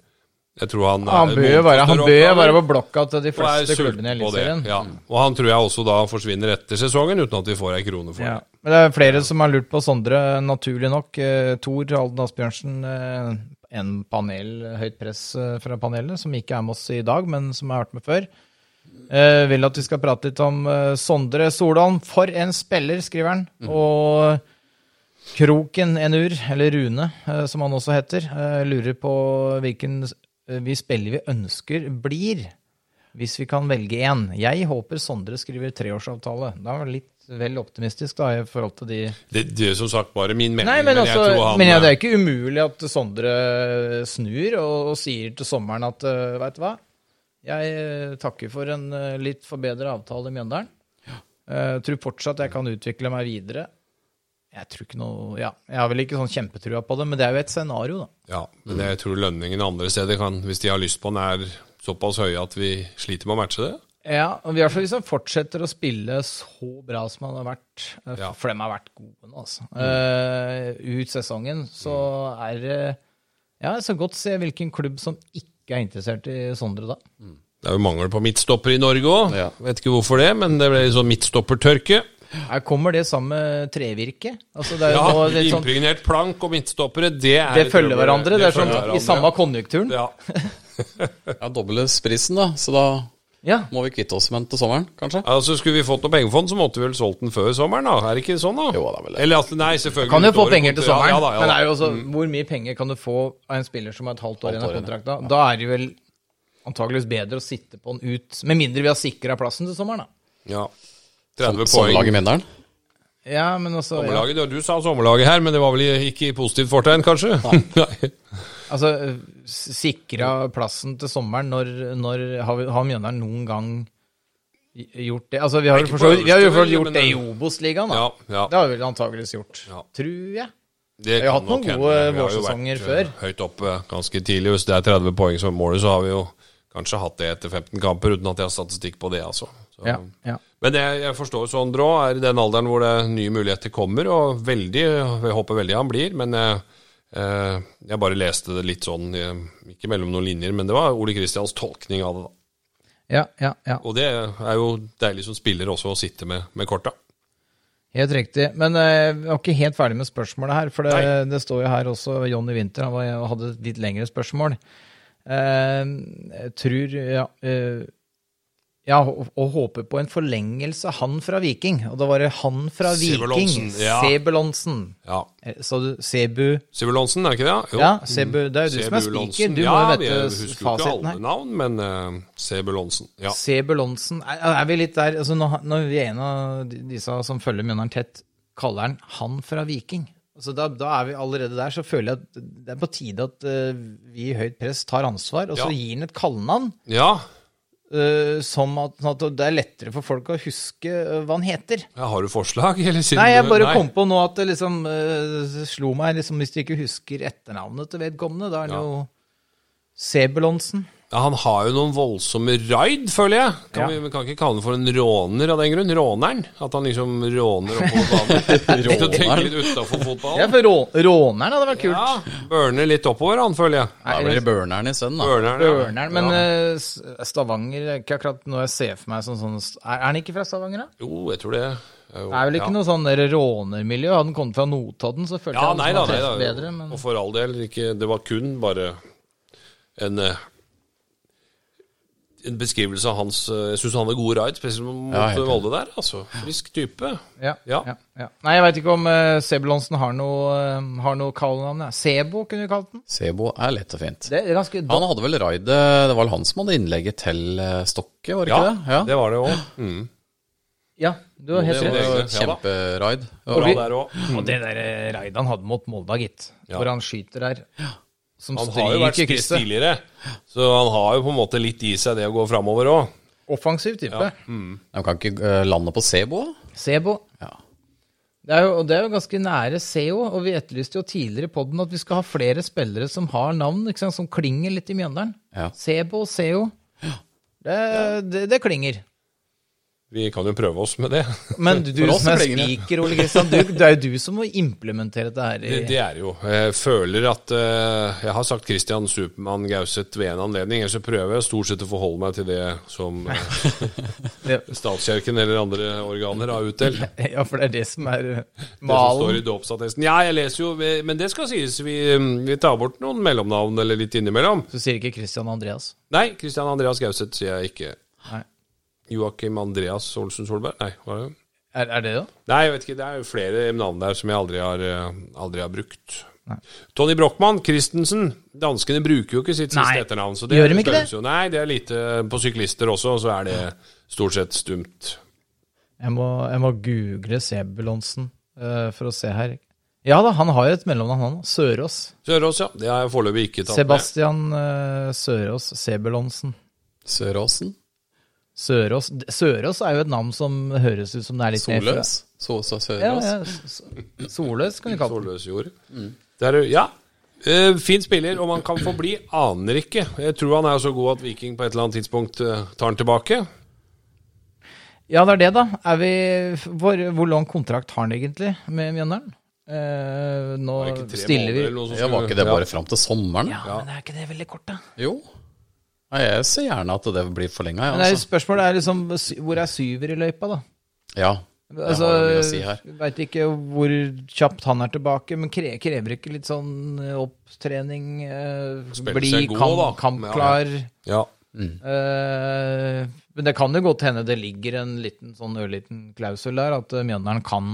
Jeg tror han, Han bør jo være, han bør jo være på blokka til de fleste klubbene i Eliteserien. Ja. Og han tror jeg også da forsvinner etter sesongen, uten at vi får ei krone for Ja. det. Men det er flere som har lurt på Sondre, naturlig nok. Eh, Tor Alden Asbjørnsen, eh, en panel, høyt press eh, fra panelet, som ikke er med oss i dag, men som har vært med før. Eh, vil at vi skal prate litt om Sondre Solholm. For en spiller, skriver han. Og Kroken Enur, eller Rune, som han også heter, lurer på hvilken vi spiller vi ønsker blir. Hvis vi kan velge én. Jeg håper Sondre skriver treårsavtale. Da var det litt vel optimistisk da, i forhold til de Det, det er som sagt bare min mening, Nei, men, jeg altså, tror han men ja, det er eh, ikke umulig at Sondre snur og, og sier til sommeren at uh, veit du hva, jeg eh, takker for en uh, litt forbedret avtale i Mjøndalen. Eh, tror fortsatt jeg kan utvikle meg videre. Jeg tror ikke noe Ja, jeg har vel ikke sånn kjempetrua på det, men det er jo et scenario, da. Ja, men jeg tror lønningen andre steder kan, hvis de har lyst på den, er såpass høye at vi sliter med å matche det. Ja, og i hvert fall hvis han fortsetter å spille så bra som han har vært, eh, Ja. for dem har vært gode nå, altså, eh, ut sesongen, så er det Ja, jeg skal godt se hvilken klubb som ikke er interessert i Sondre da. Det er jo mangel på midtstopper i Norge òg. Ja. Vet ikke hvorfor det, men det ble sånn midtstoppertørke. Her kommer det sammen med trevirke. Altså det er Ja, sånn, Impregnert plank og midtstoppere, det er det følger hverandre. Det er sånn hverandre. i samme konjunkturen. ja. Ja, dobles prisen, da. Så da Ja. må vi kvitte oss med den til sommeren, kanskje? Altså, Skulle vi fått noe pengefond, så måtte vi vel solgt den før sommeren, da? Er det ikke sånn, da? Jo, det er vel. Eller at, nei, selvfølgelig Kan jo få penger til sommeren, Ja, da, ja, men det er jo også, hvor mye penger kan du få av en spiller som har et halvt år igjen av Halvt år? Da er det vel antageligvis bedre å sitte på den ut, med mindre vi har sikra plassen til sommeren, da. Ja. 30 Som poeng. Mjøndalen? Ja, men også ja. Sommerlaget, ja, Du sa sommerlaget her, men det var vel ikke i positivt fortegn, kanskje? Nei. [laughs] Altså, sikra plassen til sommeren når, når har, vi, har Mjøndalen noen gang gjort det? Altså, vi har, jo for gjort det i Obos-ligaen, da. Ja, ja. Det har vi vel antakeligvis gjort. Ja. Tror jeg. Det Vi har hatt noen gode vårsesonger før. eh, Høyt oppe ganske tidlig. Hvis det er 30 poeng som målet, så har vi jo kanskje hatt det etter 15 kamper, uten at jeg har statistikk på det, altså. Så, Ja, ja. Men det jeg forstår sånn Drå er i den alderen hvor det nye muligheter kommer, og veldig, jeg håper veldig han blir, men eh, eh, jeg bare leste det litt sånn, eh, ikke mellom noen linjer, men det var Ole Kristians tolkning av det. da. Ja, ja, ja. Og det er jo deilig som spiller også å sitte med, med korta. Helt riktig. Men eh, var ikke helt ferdig med spørsmålet her, for det, det står jo her også Jonny Winther han var, hadde et litt lengre spørsmål. Eh, jeg tror ja, eh, ja, og, og håper på en forlengelse. Han fra Viking. Og da var det han fra Viking. Sebulonsen, ja. Eh, Så du Sebu Sebulonsen, er det ikke det? Jo. Ja, Sebu, det er jo du som er spiker. Du ja, må jo vi vite husker jo ikke fasiten her. navn, men uh, Sebulonsen. Ja. Sebulonsen er, er vi litt der altså når, når vi er en av disse som følger Mjøndalen tett, kaller han han fra Viking. Så da, da er vi allerede der, så føler jeg at det er på tide at uh, vi i høyt press tar ansvar, og så Ja. gir han et kallenavn. ja. Eh, som at, sånn at det er lettere for folk å huske uh, hva han heter. Ja, Har du forslag? [laughs] Eller siden Nei, jeg bare nei. kom på nå at det liksom uh, slo meg liksom, Hvis du ikke husker etternavnet til vedkommende, da er det Ja. jo Sebulonsen. Ja, Han har jo noen voldsomme raid, føler jeg. Kan Ja. Vi, vi kan ikke kalle han for en råner av den grunn. Råneren. At han liksom råner oppover banen. [laughs] Tenke litt utafor Ja, for rå, Råneren hadde vært kult. Ja, Burner litt oppover, han, føler jeg. Da blir det burneren i sønnen, da. Burneren, ja. Men ja. eh, Stavanger er ikke akkurat noe jeg ser for meg som sånn Er, er han ikke fra Stavanger, da? Jo, jeg tror det. jo- Det er vel ikke ja. noe sånn rånermiljø? Hadde han kommet fra Notodden, så følte Ja, jeg nei han da, nei hadde da. bedre. Men Og for all del, ikke, det var kun bare en, eh, en beskrivelse av hans eh, Jeg syns han hadde gode ride, spesielt mot Ja. Molde der. altså. Frisk type. ja, ja. Ja. Ja, Nei, jeg veit ikke om uh, Sebulonsen har noe, uh, har noe kallenavn. ja. Sebo kunne vi kalt den. Sebo er lett og fint. Det er ganske Han hadde vel raidet Det var vel han som hadde innlegget til Stokke, var det Ja, ikke det? Ja. det var det òg. Mm. Ja, du har helt rett. Ja kjemperaid. Og. Og det der raidet han hadde mot Molde, gitt. Ja. Hvor han skyter der. Som Han har jo vært spiss tidligere, så han har jo på en måte litt i seg det å gå framover òg. Offensiv type. De kan ikke eh, lande på Sebo? Sebo. Ja. Det er, jo, og det er jo ganske nære SEO, og vi etterlyste jo tidligere på den at vi skal ha flere spillere som har navn, ikke sant, som klinger litt i Mjøndalen. Ja. Sebo, SEO. Det, det, det klinger. Vi kan jo prøve oss med det. Men du, du som er spiker, Ole Kristian, du, det er jo du som må implementere dette her. Det, det er jo. Jeg føler at uh, Jeg har sagt Christian Supermann Gauseth ved en anledning, ellers så prøver jeg stort sett å forholde meg til det som uh, [laughs] statskirken eller andre organer har utdelt. [laughs] ja, for det er det som er malen. Det som står i dåpsattesten. Ja, jeg leser jo Men det skal sies, vi, vi tar bort noen mellomnavn eller litt innimellom. Så sier ikke Christian Andreas. Nei, Christian Andreas Gauseth sier jeg ikke. Nei. Joakim Andreas Olsen Solberg? Nei, hva er det? Er, er det det? Nei, jeg vet ikke. Det er jo flere navn der som jeg aldri har, eh, aldri har brukt. Tony Brochmann Christensen. Danskene bruker jo ikke sitt Nei. siste etternavn. Så det Gjør de ikke det? Jo, nei, det er lite på syklister også, så er det stort sett stumt. Jeg må, jeg må google Sebulonsen uh, for å se her. Ja da, han har jo et mellomnavn, han. Sørås. Sørås, ja. Det har jeg foreløpig ikke tatt Sebastian uh, Sørås Sebulonsen. Søråsen? Sørås Sørås er jo et navn som høres ut som det er litt Solløs? Så, så Ja, Sørås? ja, s- s- Soløs kan vi kalle det. Soløsjord. Det er, ja. Uh, fin spiller, og man kan få bli. Aner ikke. Jeg tror han er så god at Viking på et eller annet tidspunkt uh, tar han tilbake. Ja, det er det, da. Er vi, hvor, hvor lang kontrakt har han egentlig med Mjøndalen? Uh, nå stiller vi måneder eller Ja, Var ikke det Ja. bare fram til sommeren? Ja, men er ikke det veldig kort, da? Jo. Nei, jeg ser gjerne at det blir forlenga, ja, altså. spørsmålet er liksom hvor er syver i løypa, da? Ja. Det Altså, har mye å si her. Veit ikke hvor kjapt han er tilbake, men kre, krever ikke litt sånn eh, opptrening? Eh, bli god, kamp, kampklar? Ja. Eh, men det kan jo godt hende det ligger en liten sånn ørliten klausul der, at eh, Mjøndalen kan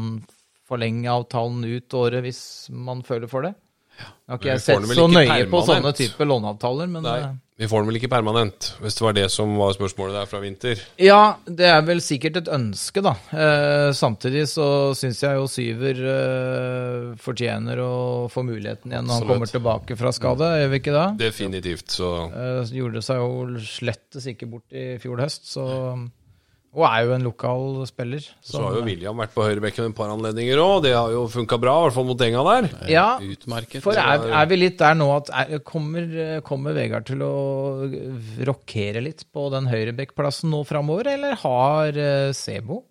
forlenge avtalen ut året hvis man føler for det. Ja. ikke jeg har ikke sett så nøye nøye på sånne type låneavtaler, men Nei. Vi får den vel ikke permanent, hvis det var det som var spørsmålet der fra vinter. Ja, det er vel sikkert et ønske, da. Eh, samtidig så syns jeg jo Syver eh, fortjener å få muligheten igjen når han kommer tilbake fra skade, gjør vi ikke det? Definitivt. Så Eh, gjorde seg jo slettes ikke bort i fjor høst, så Og er jo en lokal spiller. Så har jo William vært på høyrebekken et par anledninger òg. Det har jo funka bra, i hvert fall mot Enga der. Ja, Utmerket. for er, er vi litt der nå at er, kommer, kommer Vegard til å rokere litt på den høyrebekkplassen nå framover, eller har eh, Sebo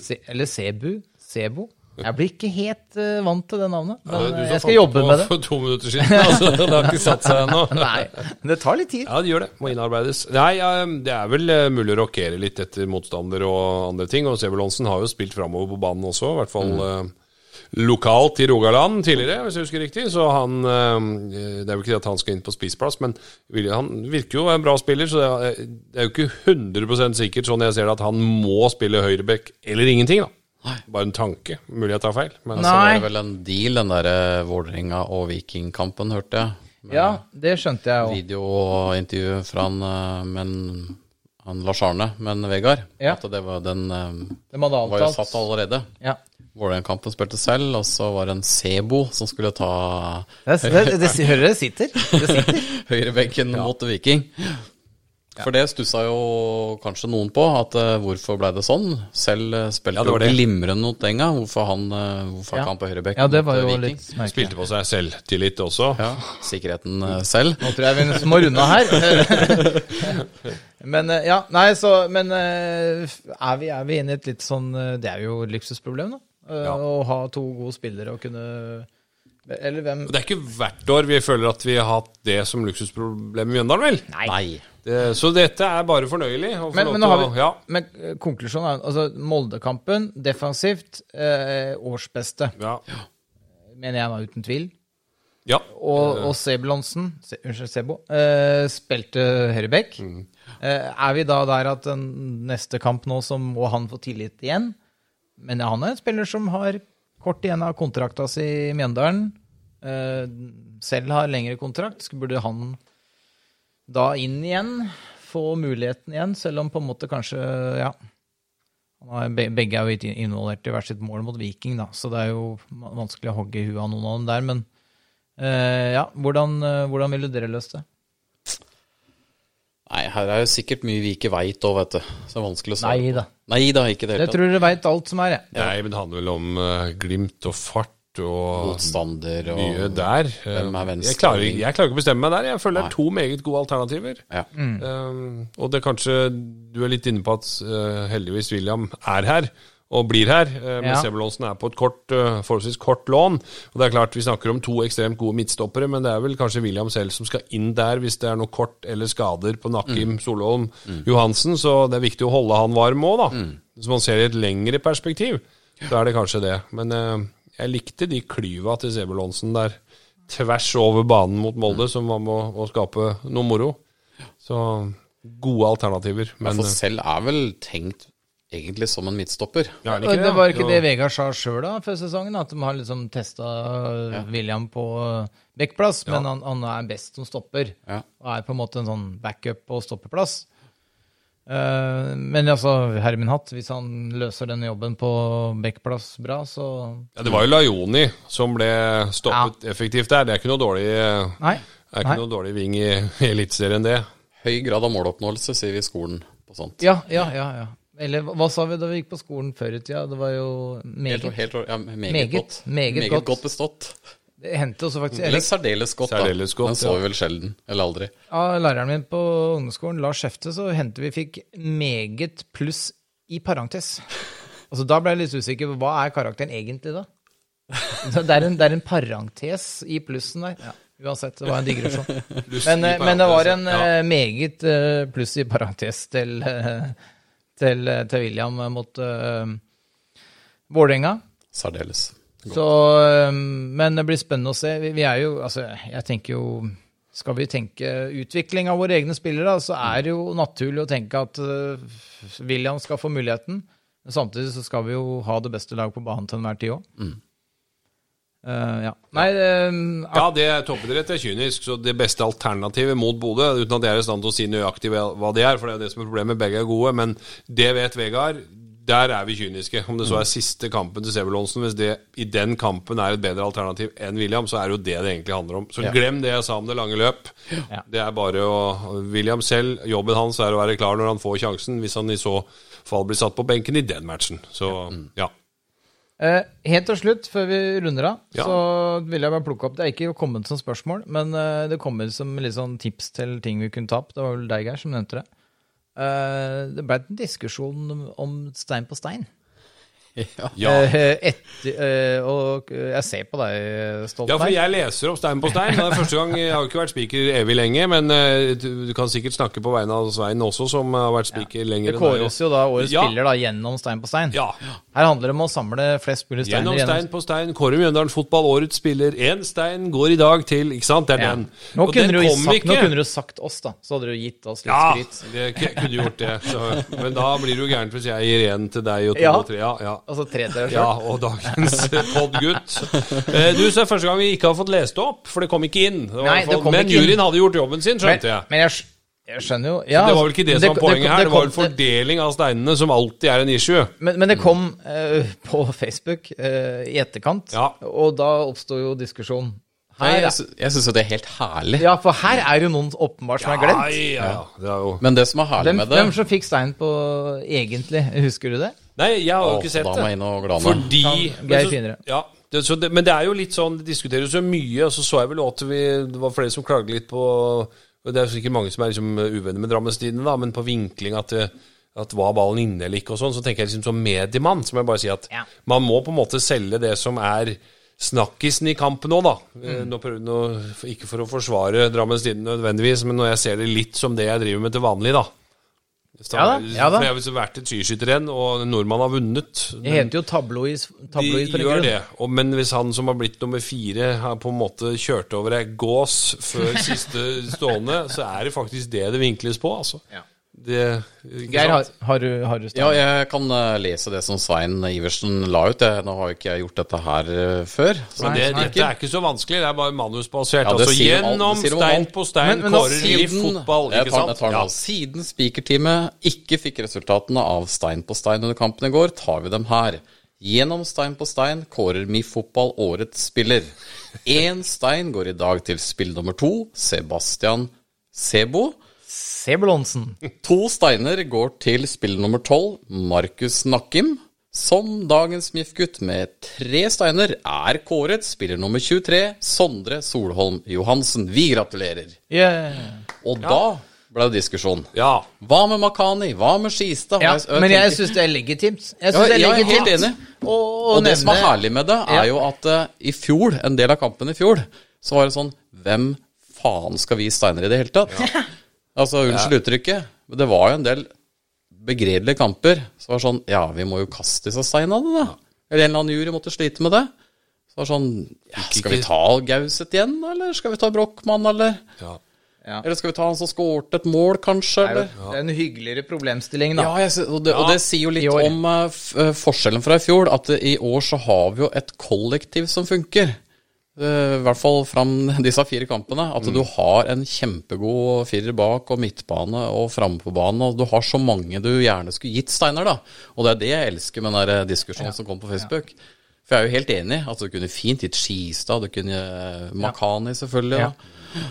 Se, Eller Sebu? Sebo? Jeg blir ikke helt uh, vant til det navnet, men Ja, eh, du jeg skal jobbe med det. [laughs] For to minutter siden. [laughs] Altså, det har ikke satt seg ennå. [laughs] Nei, det tar litt tid. Ja, det gjør det. Må innarbeides. Nei, det er vel eh, mulig å rokere litt etter motstander og andre ting. Og Sebulonsen har jo spilt framover på banen også, i hvert fall mm. lokalt i Rogaland tidligere, hvis jeg husker riktig. Så han Det er jo ikke det at han skal inn på spiseplass, men han virker jo en bra spiller, så det det er jo ikke 100 sikkert sånn jeg ser det, at han må spille høyreback eller ingenting, da. Bare en tanke. Mulig jeg tar feil. Men Så var det vel en deal, den derre Vålerenga og Vikingkampen, hørte jeg. Ja, det skjønte jeg òg. Videointervju fra han, eh, men, han Lars Arne, men Vegard. Ja. At det var den det hadde var jo satt allerede. Ja. Vålerenga-kampen spilte selv, og så var det en Sebo som skulle ta Det, det, det, [laughs] hører det sitter. Det sitter. [laughs] høyrebenken mot Viking. For det stussa jo kanskje noen på, at uh, hvorfor ble det sånn? Selv uh, spilte Ja, det var jo det. glimrende mot Enga. Hvorfor han, uh, hvorfor Ja. han på høyrebekk Ja, det var jo Viking? litt merkelig. Spilte på seg selvtillit også. Ja, sikkerheten eh, selv. Nå tror jeg vi må runde her. men ja, nei, så Men er vi, er vi inne i et litt sånn Det er jo et luksusproblem, da. Ja. Å ha to gode spillere og kunne Eller hvem Det er ikke hvert år vi føler at vi har hatt det som luksusproblem i Mjøndalen, vel? Nei. Det, så dette er bare fornøyelig. Men, men, vi, å- ja, men eh, konklusjonen er altså Moldekampen, defensivt, eh, årsbeste. ja, Mener jeg da, uten tvil. ja. Og, og Sebulonsen, Se, unnskyld, Sebo, eh, spilte høyrebekk. Eh, er vi da der at den neste kamp nå, så må han få tillit igjen? Men han er en spiller som har kort igjen av kontrakta si i Mjøndalen. Eh, selv har lengre kontrakt. Skulle burde han da inn igjen, få muligheten igjen, selv om på en måte kanskje Ja. Han har, be- begge er jo involvert i hvert sitt mål mot Viking, da, så det er jo vanskelig å hogge i huet av noen av dem der. Men Eh, ja, hvordan, eh, hvordan ville dere løst det? Nei, her er jo sikkert mye vi ikke veit òg, vet du. Så det er vanskelig å svare Nei da. Nei da, ikke det Jeg hele tatt. tror dere veit alt som er, jeg. Nei, men det handler vel om uh, glimt og fart og Motstander og mye der. Eh, Hvem er venstre jeg, klarer, jeg klarer ikke å bestemme meg der. Jeg føler det er to meget gode alternativer. Ja. Um, og det er kanskje Du er litt inne på at uh, heldigvis William er her og blir her. Uh, men Ja. Sebulonsen er på et kort, eh, forholdsvis kort lån. Og det er klart Vi snakker om to ekstremt gode midtstoppere, men det er vel kanskje William selv som skal inn der hvis det er noe kort eller skader på Nakkim, Solholm, Johansen. Så det er viktig å holde han varm òg, da. Hvis man ser i et lengre perspektiv, så er det kanskje det. Men eh, jeg likte de klyva til Sebulonsen der tvers over banen mot Molde, som var med å, å skape noe moro. Så gode alternativer. Men for selv er vel tenkt egentlig som en midtstopper. ja, det, det var ikke det Vegard sa sjøl før sesongen, at de har liksom testa William på eh, backplass, men han, han er best som stopper. Ja. Og er på en måte en sånn backup og stoppeplass. Eh, men altså, Hermin Hatt, hvis han løser denne jobben på backplass bra, så Ja, det var jo Lajoni som ble stoppet effektivt der. Det er ikke noe dårlig, det er ikke Nei. noe dårlig ving i, Eliteserien, det. Høy grad av måloppnåelse, sier vi i skolen på sånt. Ja, ja, ja. ja. Eller hva sa vi da vi gikk på skolen før i tida? Det var jo Helt, meget. helt, ja, meget, Meget, godt. meget godt. godt bestått. Det hendte også faktisk Eller særdeles godt, Særdeles da. godt, Den så vi vel sjelden. Eller aldri. av læreren min på ungdomsskolen, Lars Skjefte, så hendte vi fikk meget pluss i parentes. Altså, da ble jeg litt usikker. Hva er karakteren egentlig, da? Det er en, det er en parentes i plussen der. Ja, uansett, det var en digresjon. [laughs] Men, eh, men det var en ja. eh, meget eh, pluss i parentes til, til, til William mot uh, Vålerenga. Særdeles. Så, men det blir spennende å se. Vi, vi er jo, altså, jeg tenker jo Skal vi tenke utvikling av våre egne spillere, så er det jo naturlig å tenke at øh, William skal få muligheten. Men samtidig så skal vi jo ha det beste laget på banen til enhver tid òg. Uh, ja. Nei, uh, Ja, det er toppidrett er kynisk, så det beste alternativet mot Bodø, uten at jeg er i stand til å si nøyaktig hva det er, for det er det som er problemet, begge er gode, men det vet Vegard. Der er vi kyniske. Om det så er siste kampen til Sebulonsen, hvis det i den kampen er et bedre alternativ enn William, så er det jo det det egentlig handler om. Så glem det jeg sa om det lange løp. Ja. Det er bare å William selv, jobben hans er å være klar når han får sjansen, hvis han i så fall blir satt på benken i den matchen. Så ja. Uh, helt til slutt, før vi runder av, Ja. så vil jeg bare plukke opp Det er ikke kommet som spørsmål, men uh, det kommer som litt sånn tips til ting vi kunne ta opp. Det var vel deg, Geir, som nevnte det. Eh, det ble en diskusjon om stein på stein. Ja. Eh, etter, eh, og jeg ser på deg, Ja, for jeg leser opp stein på stein. Det er første gang, Jeg har ikke vært spiker evig lenge, men eh, du, kan sikkert snakke på vegne av Svein også, som har vært spiker lenger det kåres jo da årets Ja. spiller da gjennom stein på stein. Ja. Her handler det om å samle flest mulig steiner Gjennom stein på stein. Kåre Mjøndalen Fotball, årets spiller. Én stein går i dag til Ikke sant? Det er Ja. den. Nå, Og kunne den du sagt, nå kunne du sagt oss, da. Så hadde du gitt oss litt Ja, skryt. Ja, kunne gjort det. Så, men da blir det jo gærent hvis jeg gir én til deg og to Ja. og tre. Ja, ja. Altså tre til deg Ja, og dagens podgutt. Eh, Du, så er det første gang vi ikke har fått lest det opp, for det kom ikke inn. Det var Nei, det kom men ikke inn. juryen hadde gjort jobben sin, Men, skjønte jeg. men jeg, jeg skjønner jo ja, det var vel ikke det som var poenget her, det var vel fordeling av steinene, som alltid er en issue. Men, men det kom uh, på Facebook uh, i etterkant, Ja. og da oppsto jo diskusjonen. Nei, jeg, jeg syns jo det er helt herlig. ja, for her er jo noen åpenbart som er Ja, glemt. ja, ja. Det er jo Men det som er herlig Hvem, med det hvem som fikk stein på egentlig? Husker du det? Nei, jeg har jo ikke sett det. Fordi Geir det. Ja, det, så det, men det er jo litt sånn Det diskuteres så mye, og så så jeg vel at vi, det var flere som klagde litt på og Det er sikkert mange som er liksom uvenner med Drammenstidene, da, men på vinkling at, at var ballen inne eller ikke og sånn, så tenker jeg liksom som mediemann, så må jeg bare si at Ja. man må på en måte selge det som er snakkisen i kampen nå, da. Mm. Eh, Nå prøver, nå, ikke for å forsvare Drammens Tidende nødvendigvis, men når jeg ser det litt som det jeg driver med til vanlig, da. Så, Ja da, ja da. For jeg har vært et skiskytterrenn, og en nordmann har vunnet. Det heter jo tabloid, tabloid De gjør det. Og, men hvis han som har blitt nummer fire, har på en måte kjørt over ei gås før [laughs] siste stående, så er det faktisk det det vinkles på, altså. Ja. Det, Geir, har, har du, har du? Ja, jeg kan eh, lese det som Svein Iversen la ut. Jeg, nå har jo ikke jeg gjort dette her eh, før. så nei, det, nei. dette er ikke så vanskelig, det er bare manusbasert. Ja, altså gjennom alt- stein på stein Men- men nå kårer vi fotball, jeg ikke tar, jeg tar Ja. Siden spikerteamet ikke fikk resultatene av Stein på stein under kampen i går, tar vi dem her. Gjennom Stein på stein kårer vi Fotball årets spiller. Én stein går i dag til spill nummer to, Sebastian Sebo. Sebulonsen. To steiner går til spill nummer tolv, Markus Nakkim. Som dagens MIF-gutt med tre steiner er kåret spiller nummer 23, Sondre Solholm Johansen. Vi gratulerer. Yeah. Og da ble det diskusjon. Ja. Hva med Makani? Hva med Skistad? Ja, jeg- men jeg syns det er legitimt. Jeg Ja, det er jeg er helt enig. Og, og, Og det som er herlig med det, er Ja. jo at uh, i fjor, en del av kampen i fjor, så var det sånn Hvem faen skal vi steiner i det hele tatt? Altså, unnskyld uttrykket, men det var jo en del begredelige kamper. Så var sånn Ja, vi må jo kaste disse steinene, da. Eller en eller annen jury måtte slite med det. Så var det sånn ja, Skal vi ta Gauseth igjen, eller skal vi ta Brochmann, eller? ja. Eller skal vi ta han som skåret et mål, kanskje? Det er Eller? det er en hyggeligere problemstilling, da. Ja, jeg, og, det, og det sier jo litt om uh, forskjellen fra i fjor. At i år så har vi jo et kollektiv som funker. Eh, I hvert fall fram [laughs] disse fire kampene. At du har en kjempegod firer bak og midtbane og framme på banen. Og du har så mange du gjerne skulle gitt Steinar, da. Og det er det jeg elsker med den diskusjonen ja. som kom på Facebook. For jeg er jo helt enig. at du kunne fint gitt Skistad, du kunne eh, Makani selvfølgelig. Ja.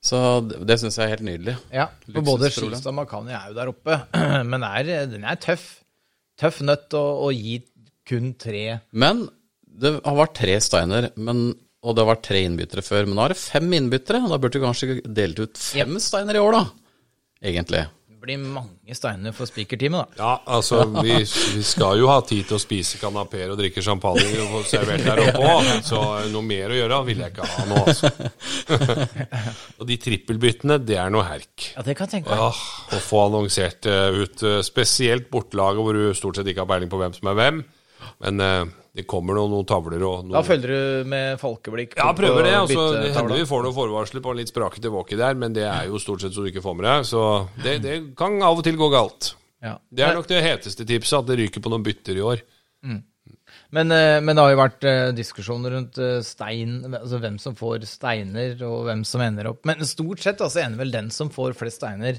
Så det, det syns jeg er helt nydelig. Ja, for både Skistad og Makani er jo der oppe, [clears throat] men er, den er tøff. Tøff nøtt å, å gi kun tre Men det har vært tre steiner, men, og det har vært tre innbyttere før. Men nå er det fem innbyttere, og da burde du kanskje delt ut fem steiner i år, da. Egentlig. Det blir mange steiner for spikerteamet, da. Ja, altså, [laughs] vi, vi skal jo ha tid til å spise kanapeer og drikke champagne og få servert der oppe [laughs] òg, så noe mer å gjøre vil jeg ikke ha nå, altså. [laughs] og de trippelbyttene, det er noe herk. Ja, det kan jeg tenke meg. Ja, å få annonsert eh, ut eh, spesielt bortelaget hvor du stort sett ikke har peiling på hvem som er hvem. Men eh, det kommer noen, noen tavler og noen Da følger du med folkeblikk Ja, prøver det. og så byttetavla. hender vi får noen forvarsler på en litt sprakete walkie der, men det er jo stort sett så du ikke får med deg. Så det, det kan av og til gå galt. Ja. Det er nok det heteste tipset, at det ryker på noen bytter i år. Men, eh, men det har jo vært eh, diskusjoner rundt eh, stein, altså hvem som får steiner, og hvem som ender opp Men stort sett altså ender vel den som får flest steiner,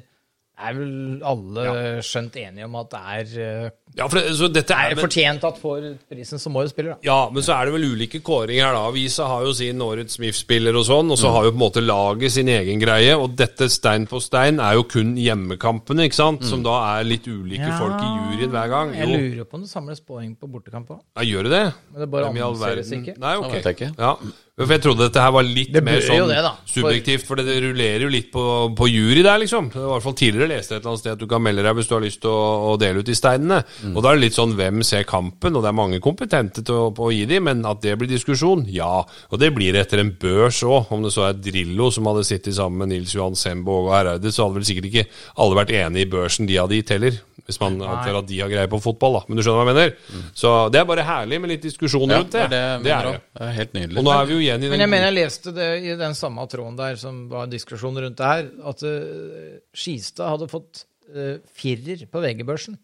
er vel alle skjønt enige om at det er, eh, Ja, for det, så dette er, er fortjent at får prisen som årets spiller, da. Ja, men så er det vel ulike kåringer her, da. Avisa har jo sin Årets Smith-spiller og sånn, og så har jo på en måte laget sin egen greie. Og dette stein på stein er jo kun hjemmekampene, ikke sant? Som da er litt ulike folk i juryen hver gang. Jeg lurer på om det samles poeng på bortekamp òg. ja, gjør det det? Men det bare verden? ikke. Nei, ok. Ja. For jeg trodde dette her var litt Det mer sånn det, subjektivt, for det rullerer jo litt på, på jury der, liksom. I hvert fall tidligere leste jeg et eller annet sted at du kan melde deg hvis du har lyst til å, å dele ut de steinene. Mm. Og da er det litt sånn hvem ser kampen, og det er mange kompetente til å, å gi de, men at det blir diskusjon, ja. Og det blir etter en børs òg. Om det så er Drillo som hadde sittet sammen med Nils Johan Sembo og Hareide, så hadde vel sikkert ikke alle vært enige i børsen de hadde gitt heller. Hvis man antar at de har greie på fotball, da. Men du skjønner hva jeg mener? Så det er bare herlig med litt diskusjon Ja, rundt det. det det, er det. det er helt nydelig. Og nå er vi jo igjen i den Men jeg mener jeg leste det i den samme tråden der som var en diskusjon rundt det her, at uh, Skistad hadde fått uh, firer på VG-børsen.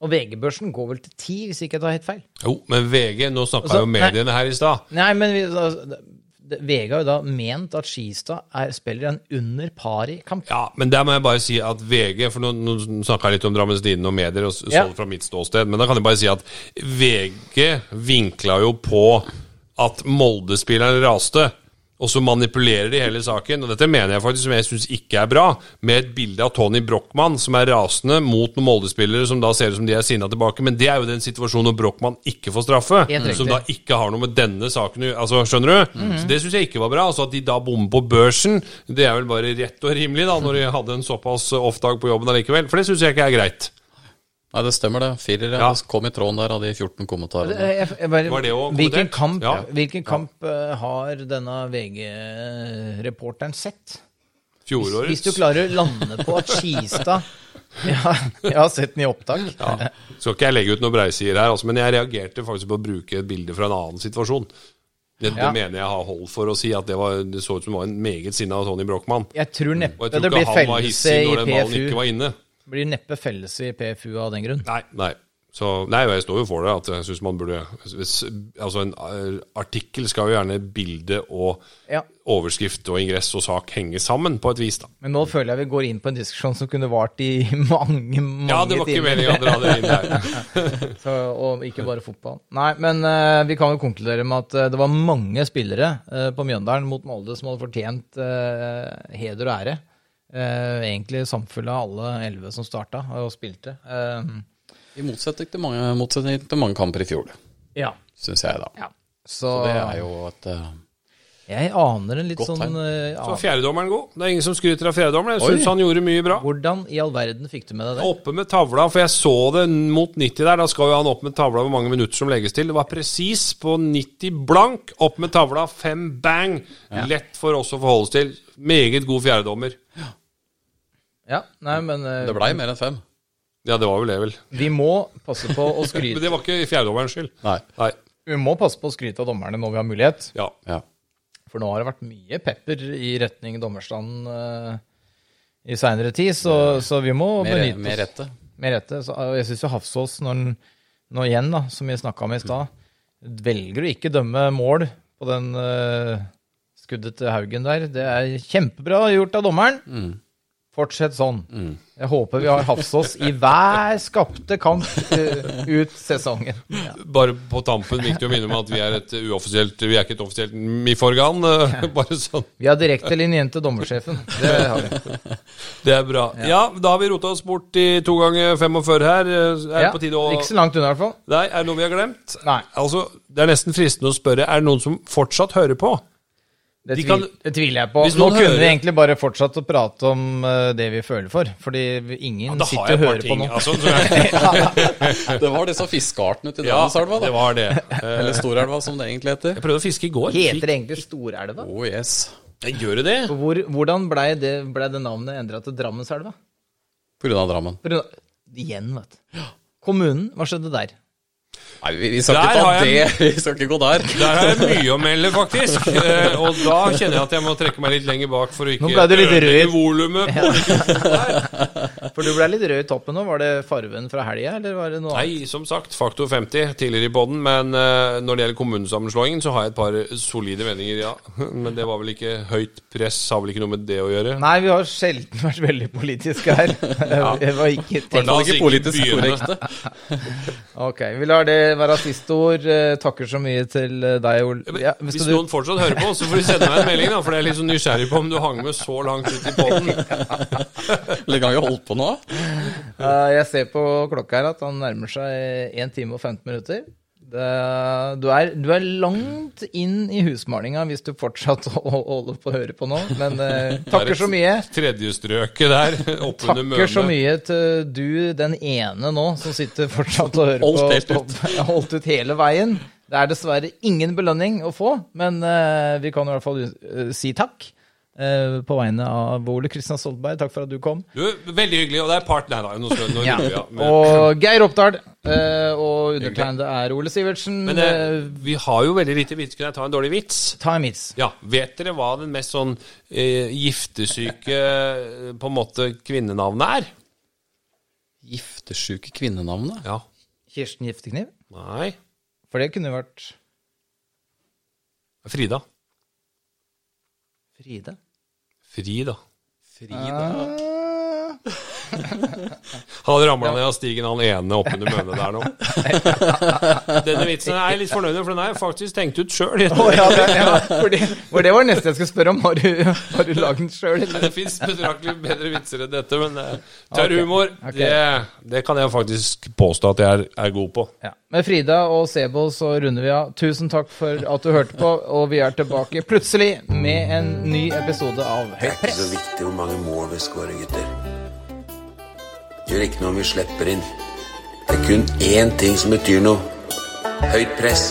Og VG-børsen går vel til ti, hvis ikke jeg tar helt feil. Jo, men VG, nå snakka Altså, jo mediene her i stad. Nei, men vi, altså, VG har jo da ment at Skistad er, spiller en under par i kamp. Ja, men der må jeg bare si at VG For nå, nå snakka jeg litt om Drammens Tidende og medier, og så Ja. fra mitt ståsted. Men da kan jeg bare si at VG vinkla jo på at Molde-spilleren raste. Og så manipulerer de hele saken, og dette mener jeg faktisk som jeg syns ikke er bra, med et bilde av Tony Brochmann som er rasende mot noen Molde-spillere som da ser ut som de er sinna tilbake. Men det er jo den situasjonen når Brochmann ikke får straffe, som da ikke har noe med denne saken. Altså, skjønner du? Så Det syns jeg ikke var bra. Altså At de da bommer på børsen, det er vel bare rett og rimelig, da, når de hadde en såpass off-dag på jobben allikevel. For det syns jeg ikke er greit. Nei, det stemmer det. Firer, ja. Ja. Kom i tråden der av de 14 kommentarene. Jeg, jeg, jeg bare, Var det også hvilken kamp, Ja. hvilken kamp eh, har denne VG-reporteren sett? Fjorårets. Hvis du klarer å lande på at Skistad [laughs] ja, Jeg har sett den i opptak. Ja. Skal ikke jeg legge ut noe breisider her, altså, men jeg reagerte faktisk på å bruke et bilde fra en annen situasjon. Det, det mener jeg har hold for å si at det, var, det så ut som det var en meget sinna Tony Brochmann. Jeg tror Og jeg tror ikke han var fellelse hissig når den ballen ikke var inne. Blir neppe felles i PFU av den grunn. Nei, nei. Så, nei, jeg står jo for det. At jeg synes man burde hvis- Altså, en eh, artikkel skal jo gjerne bilde og Ja. overskrift og ingress og sak henge sammen på et vis, da. Men nå føler jeg vi går inn på en diskusjon som kunne vart i [laughs] mange, mange Ja, det var ikke meningen meninga å dra det inn der. [laughs] Så, og ikke bare fotball. Nei, men uh, vi kan jo konkludere med at uh, det var mange spillere uh, på Mjøndalen mot Molde som hadde fortjent heder og ære. Eh, egentlig samfulle av alle elleve som starta og spilte. Eh, I motsetning til mange, motsetning til mange kamper i fjor, ja. syns jeg, da. ja. Så, Så det er jo et eh, jeg aner en litt sånn eh, Så ja. fjerdedommeren god. Det er ingen som skryter av fjerdedommeren. Jeg syns han gjorde mye bra. Hvordan i all verden fikk du med deg det? Oppe med tavla, for jeg så det mot 90 der. Da skal jo han opp med tavla hvor mange minutter som legges til. Det var presis på 90 blank. Opp med tavla, fem bang. Lett for oss å forholde oss til. Meget god fjerdedommer. Ja, nei, men eh, Det blei mer enn fem. Ja, det var vel det, vel. vi må passe på å [laughs] Men skryte det var ikke fjerdedommerens skyld. Nei. Nei. Vi må passe på å skryte av dommerne når vi har mulighet. Ja. Ja. For nå har det vært mye pepper i retning dommerstanden eh, i seinere tid, så, så vi må Mer, benytte med oss rette. med rette. Så, og jeg syns jo Hafsås, når han nå igjen, da, som vi snakka om i stad, velger å ikke dømme mål på den eh, skuddet til Haugen der. Det er kjempebra gjort av dommeren. Mm. Fortsett sånn. Jeg håper vi har Hafsås i hver skapte kamp eh, ut sesongen. Ja. Bare på tampen viktig å minne om at vi er et uoffisielt Vi er ikke et offisielt MIF-organ. eh, [laughs] Bare sånn. Vi har direktelinje inn til dommersjefen. Det har vi. [laughs] Det er bra. Ja, da har vi rota oss bort i to ganger 45 her. Eh, Er Ja, å ikke så langt unna, i hvert fall. Nei, er det noe vi har glemt? Nei. Altså, Det er nesten fristende å spørre Er det noen som fortsatt hører på. Det, De tvil, kan- det tviler jeg på. Hvis Nå kunne hører- vi egentlig bare fortsatt å prate om uh, det vi føler for. Fordi ingen ja, sitter og hører ting, på noe. Altså, ja, [laughs] Det var disse fiskeartene til Drammenselva. ja, det var det. [laughs] Eller Storelva, som det egentlig heter. Jeg prøvde å fiske i går. Heter det egentlig Storelva? Oh yes. Jeg gjør det det? Hvor, hvordan blei det, ble det navnet endra til Drammenselva? På grunn av Drammen. For- Igjen, vet du. Kommunen, hva skjedde der? Nei, vi, vi skal Der ikke ta jeg- det. [laughs] Vi skal ikke gå der. Der har jeg mye å melde, faktisk. Eh, og da kjenner jeg at jeg må trekke meg litt lenger bak for å ikke ødelegge volumet. på. [laughs] For du ble litt rød i toppen nå. Var det farven fra helga, eller var det noe annet? Nei, som sagt, faktor 50 tidligere i poden. Men eh, når det gjelder kommunesammenslåingen, så har jeg et par solide meninger, ja. [laughs] Men det var vel ikke høyt press, har vel ikke noe med det å gjøre. Nei, vi har sjelden vært veldig politiske her. Det var ikke tenkt. ikke ikke politisk korrekte. Ok, vi lar det være siste ord. Eh, Takker så mye til eh, deg, Ole. Ja, Hvis hvis du, noen fortsatt hører på, så får du sende meg en melding, da, for jeg er litt så nysgjerrig på om du hang med så langt ut i poden. [laughs] Lenge har vi holdt på nå? Eh, jeg ser på klokka her at han nærmer seg 1 time og 15 minutter. Det, du, er, du er langt inn i husmalinga hvis du fortsatt [laughs] holder på å høre på nå, men eh, [laughs] takker så mye. Tredjestrøket der, [laughs] oppunder Takker så mye til du, den ene nå, som sitter fortsatt og hører Holdt på. helt ut. på- Holdt ut hele veien. Det er dessverre ingen belønning å få, men eh, vi kan i hvert fall si takk. Eh, på vegne av Ole Kristian Stoltenberg, takk for at du kom. Du, veldig hyggelig, og det er part Nei da, nå nå Ja. Og Geir Oppdal. eh, og undertegnede er Ole Sivertsen. men eh, Eh, vi har jo veldig lite vits. Kunne jeg ta en dårlig vits? ta en vits. Ja, Vet dere hva den mest sånn eh, giftesyke eh, på en måte kvinnenavnet er? Giftesyke kvinnenavnet? Ja. Kirsten Giftekniv. Nei. For det kunne vært Frida. Fride. Frida. Frida? [laughs] Hadde ramla ned av stigen han ene oppunder mønet der nå. [laughs] Denne vitsen er jeg litt fornøyd med, for den har jeg faktisk tenkt ut sjøl. Oh, ja, det, ja for, det, for det var det neste jeg skulle spørre om. Har du, har du lagd den sjøl? Det fins betraktelig bedre vitser enn dette, men eh, tørr okay. humor, okay. det, det kan jeg faktisk påstå at jeg er, er god på. Ja. Med Frida og Sebo så runder vi av. Tusen takk for at du hørte på, og vi er tilbake plutselig med en ny episode av Høyt press. Det er ikke så viktig hvor mange mål vi skårer, gutter. Gjør ikke noe om vi slipper inn. Det er kun én ting som betyr noe. Høyt press.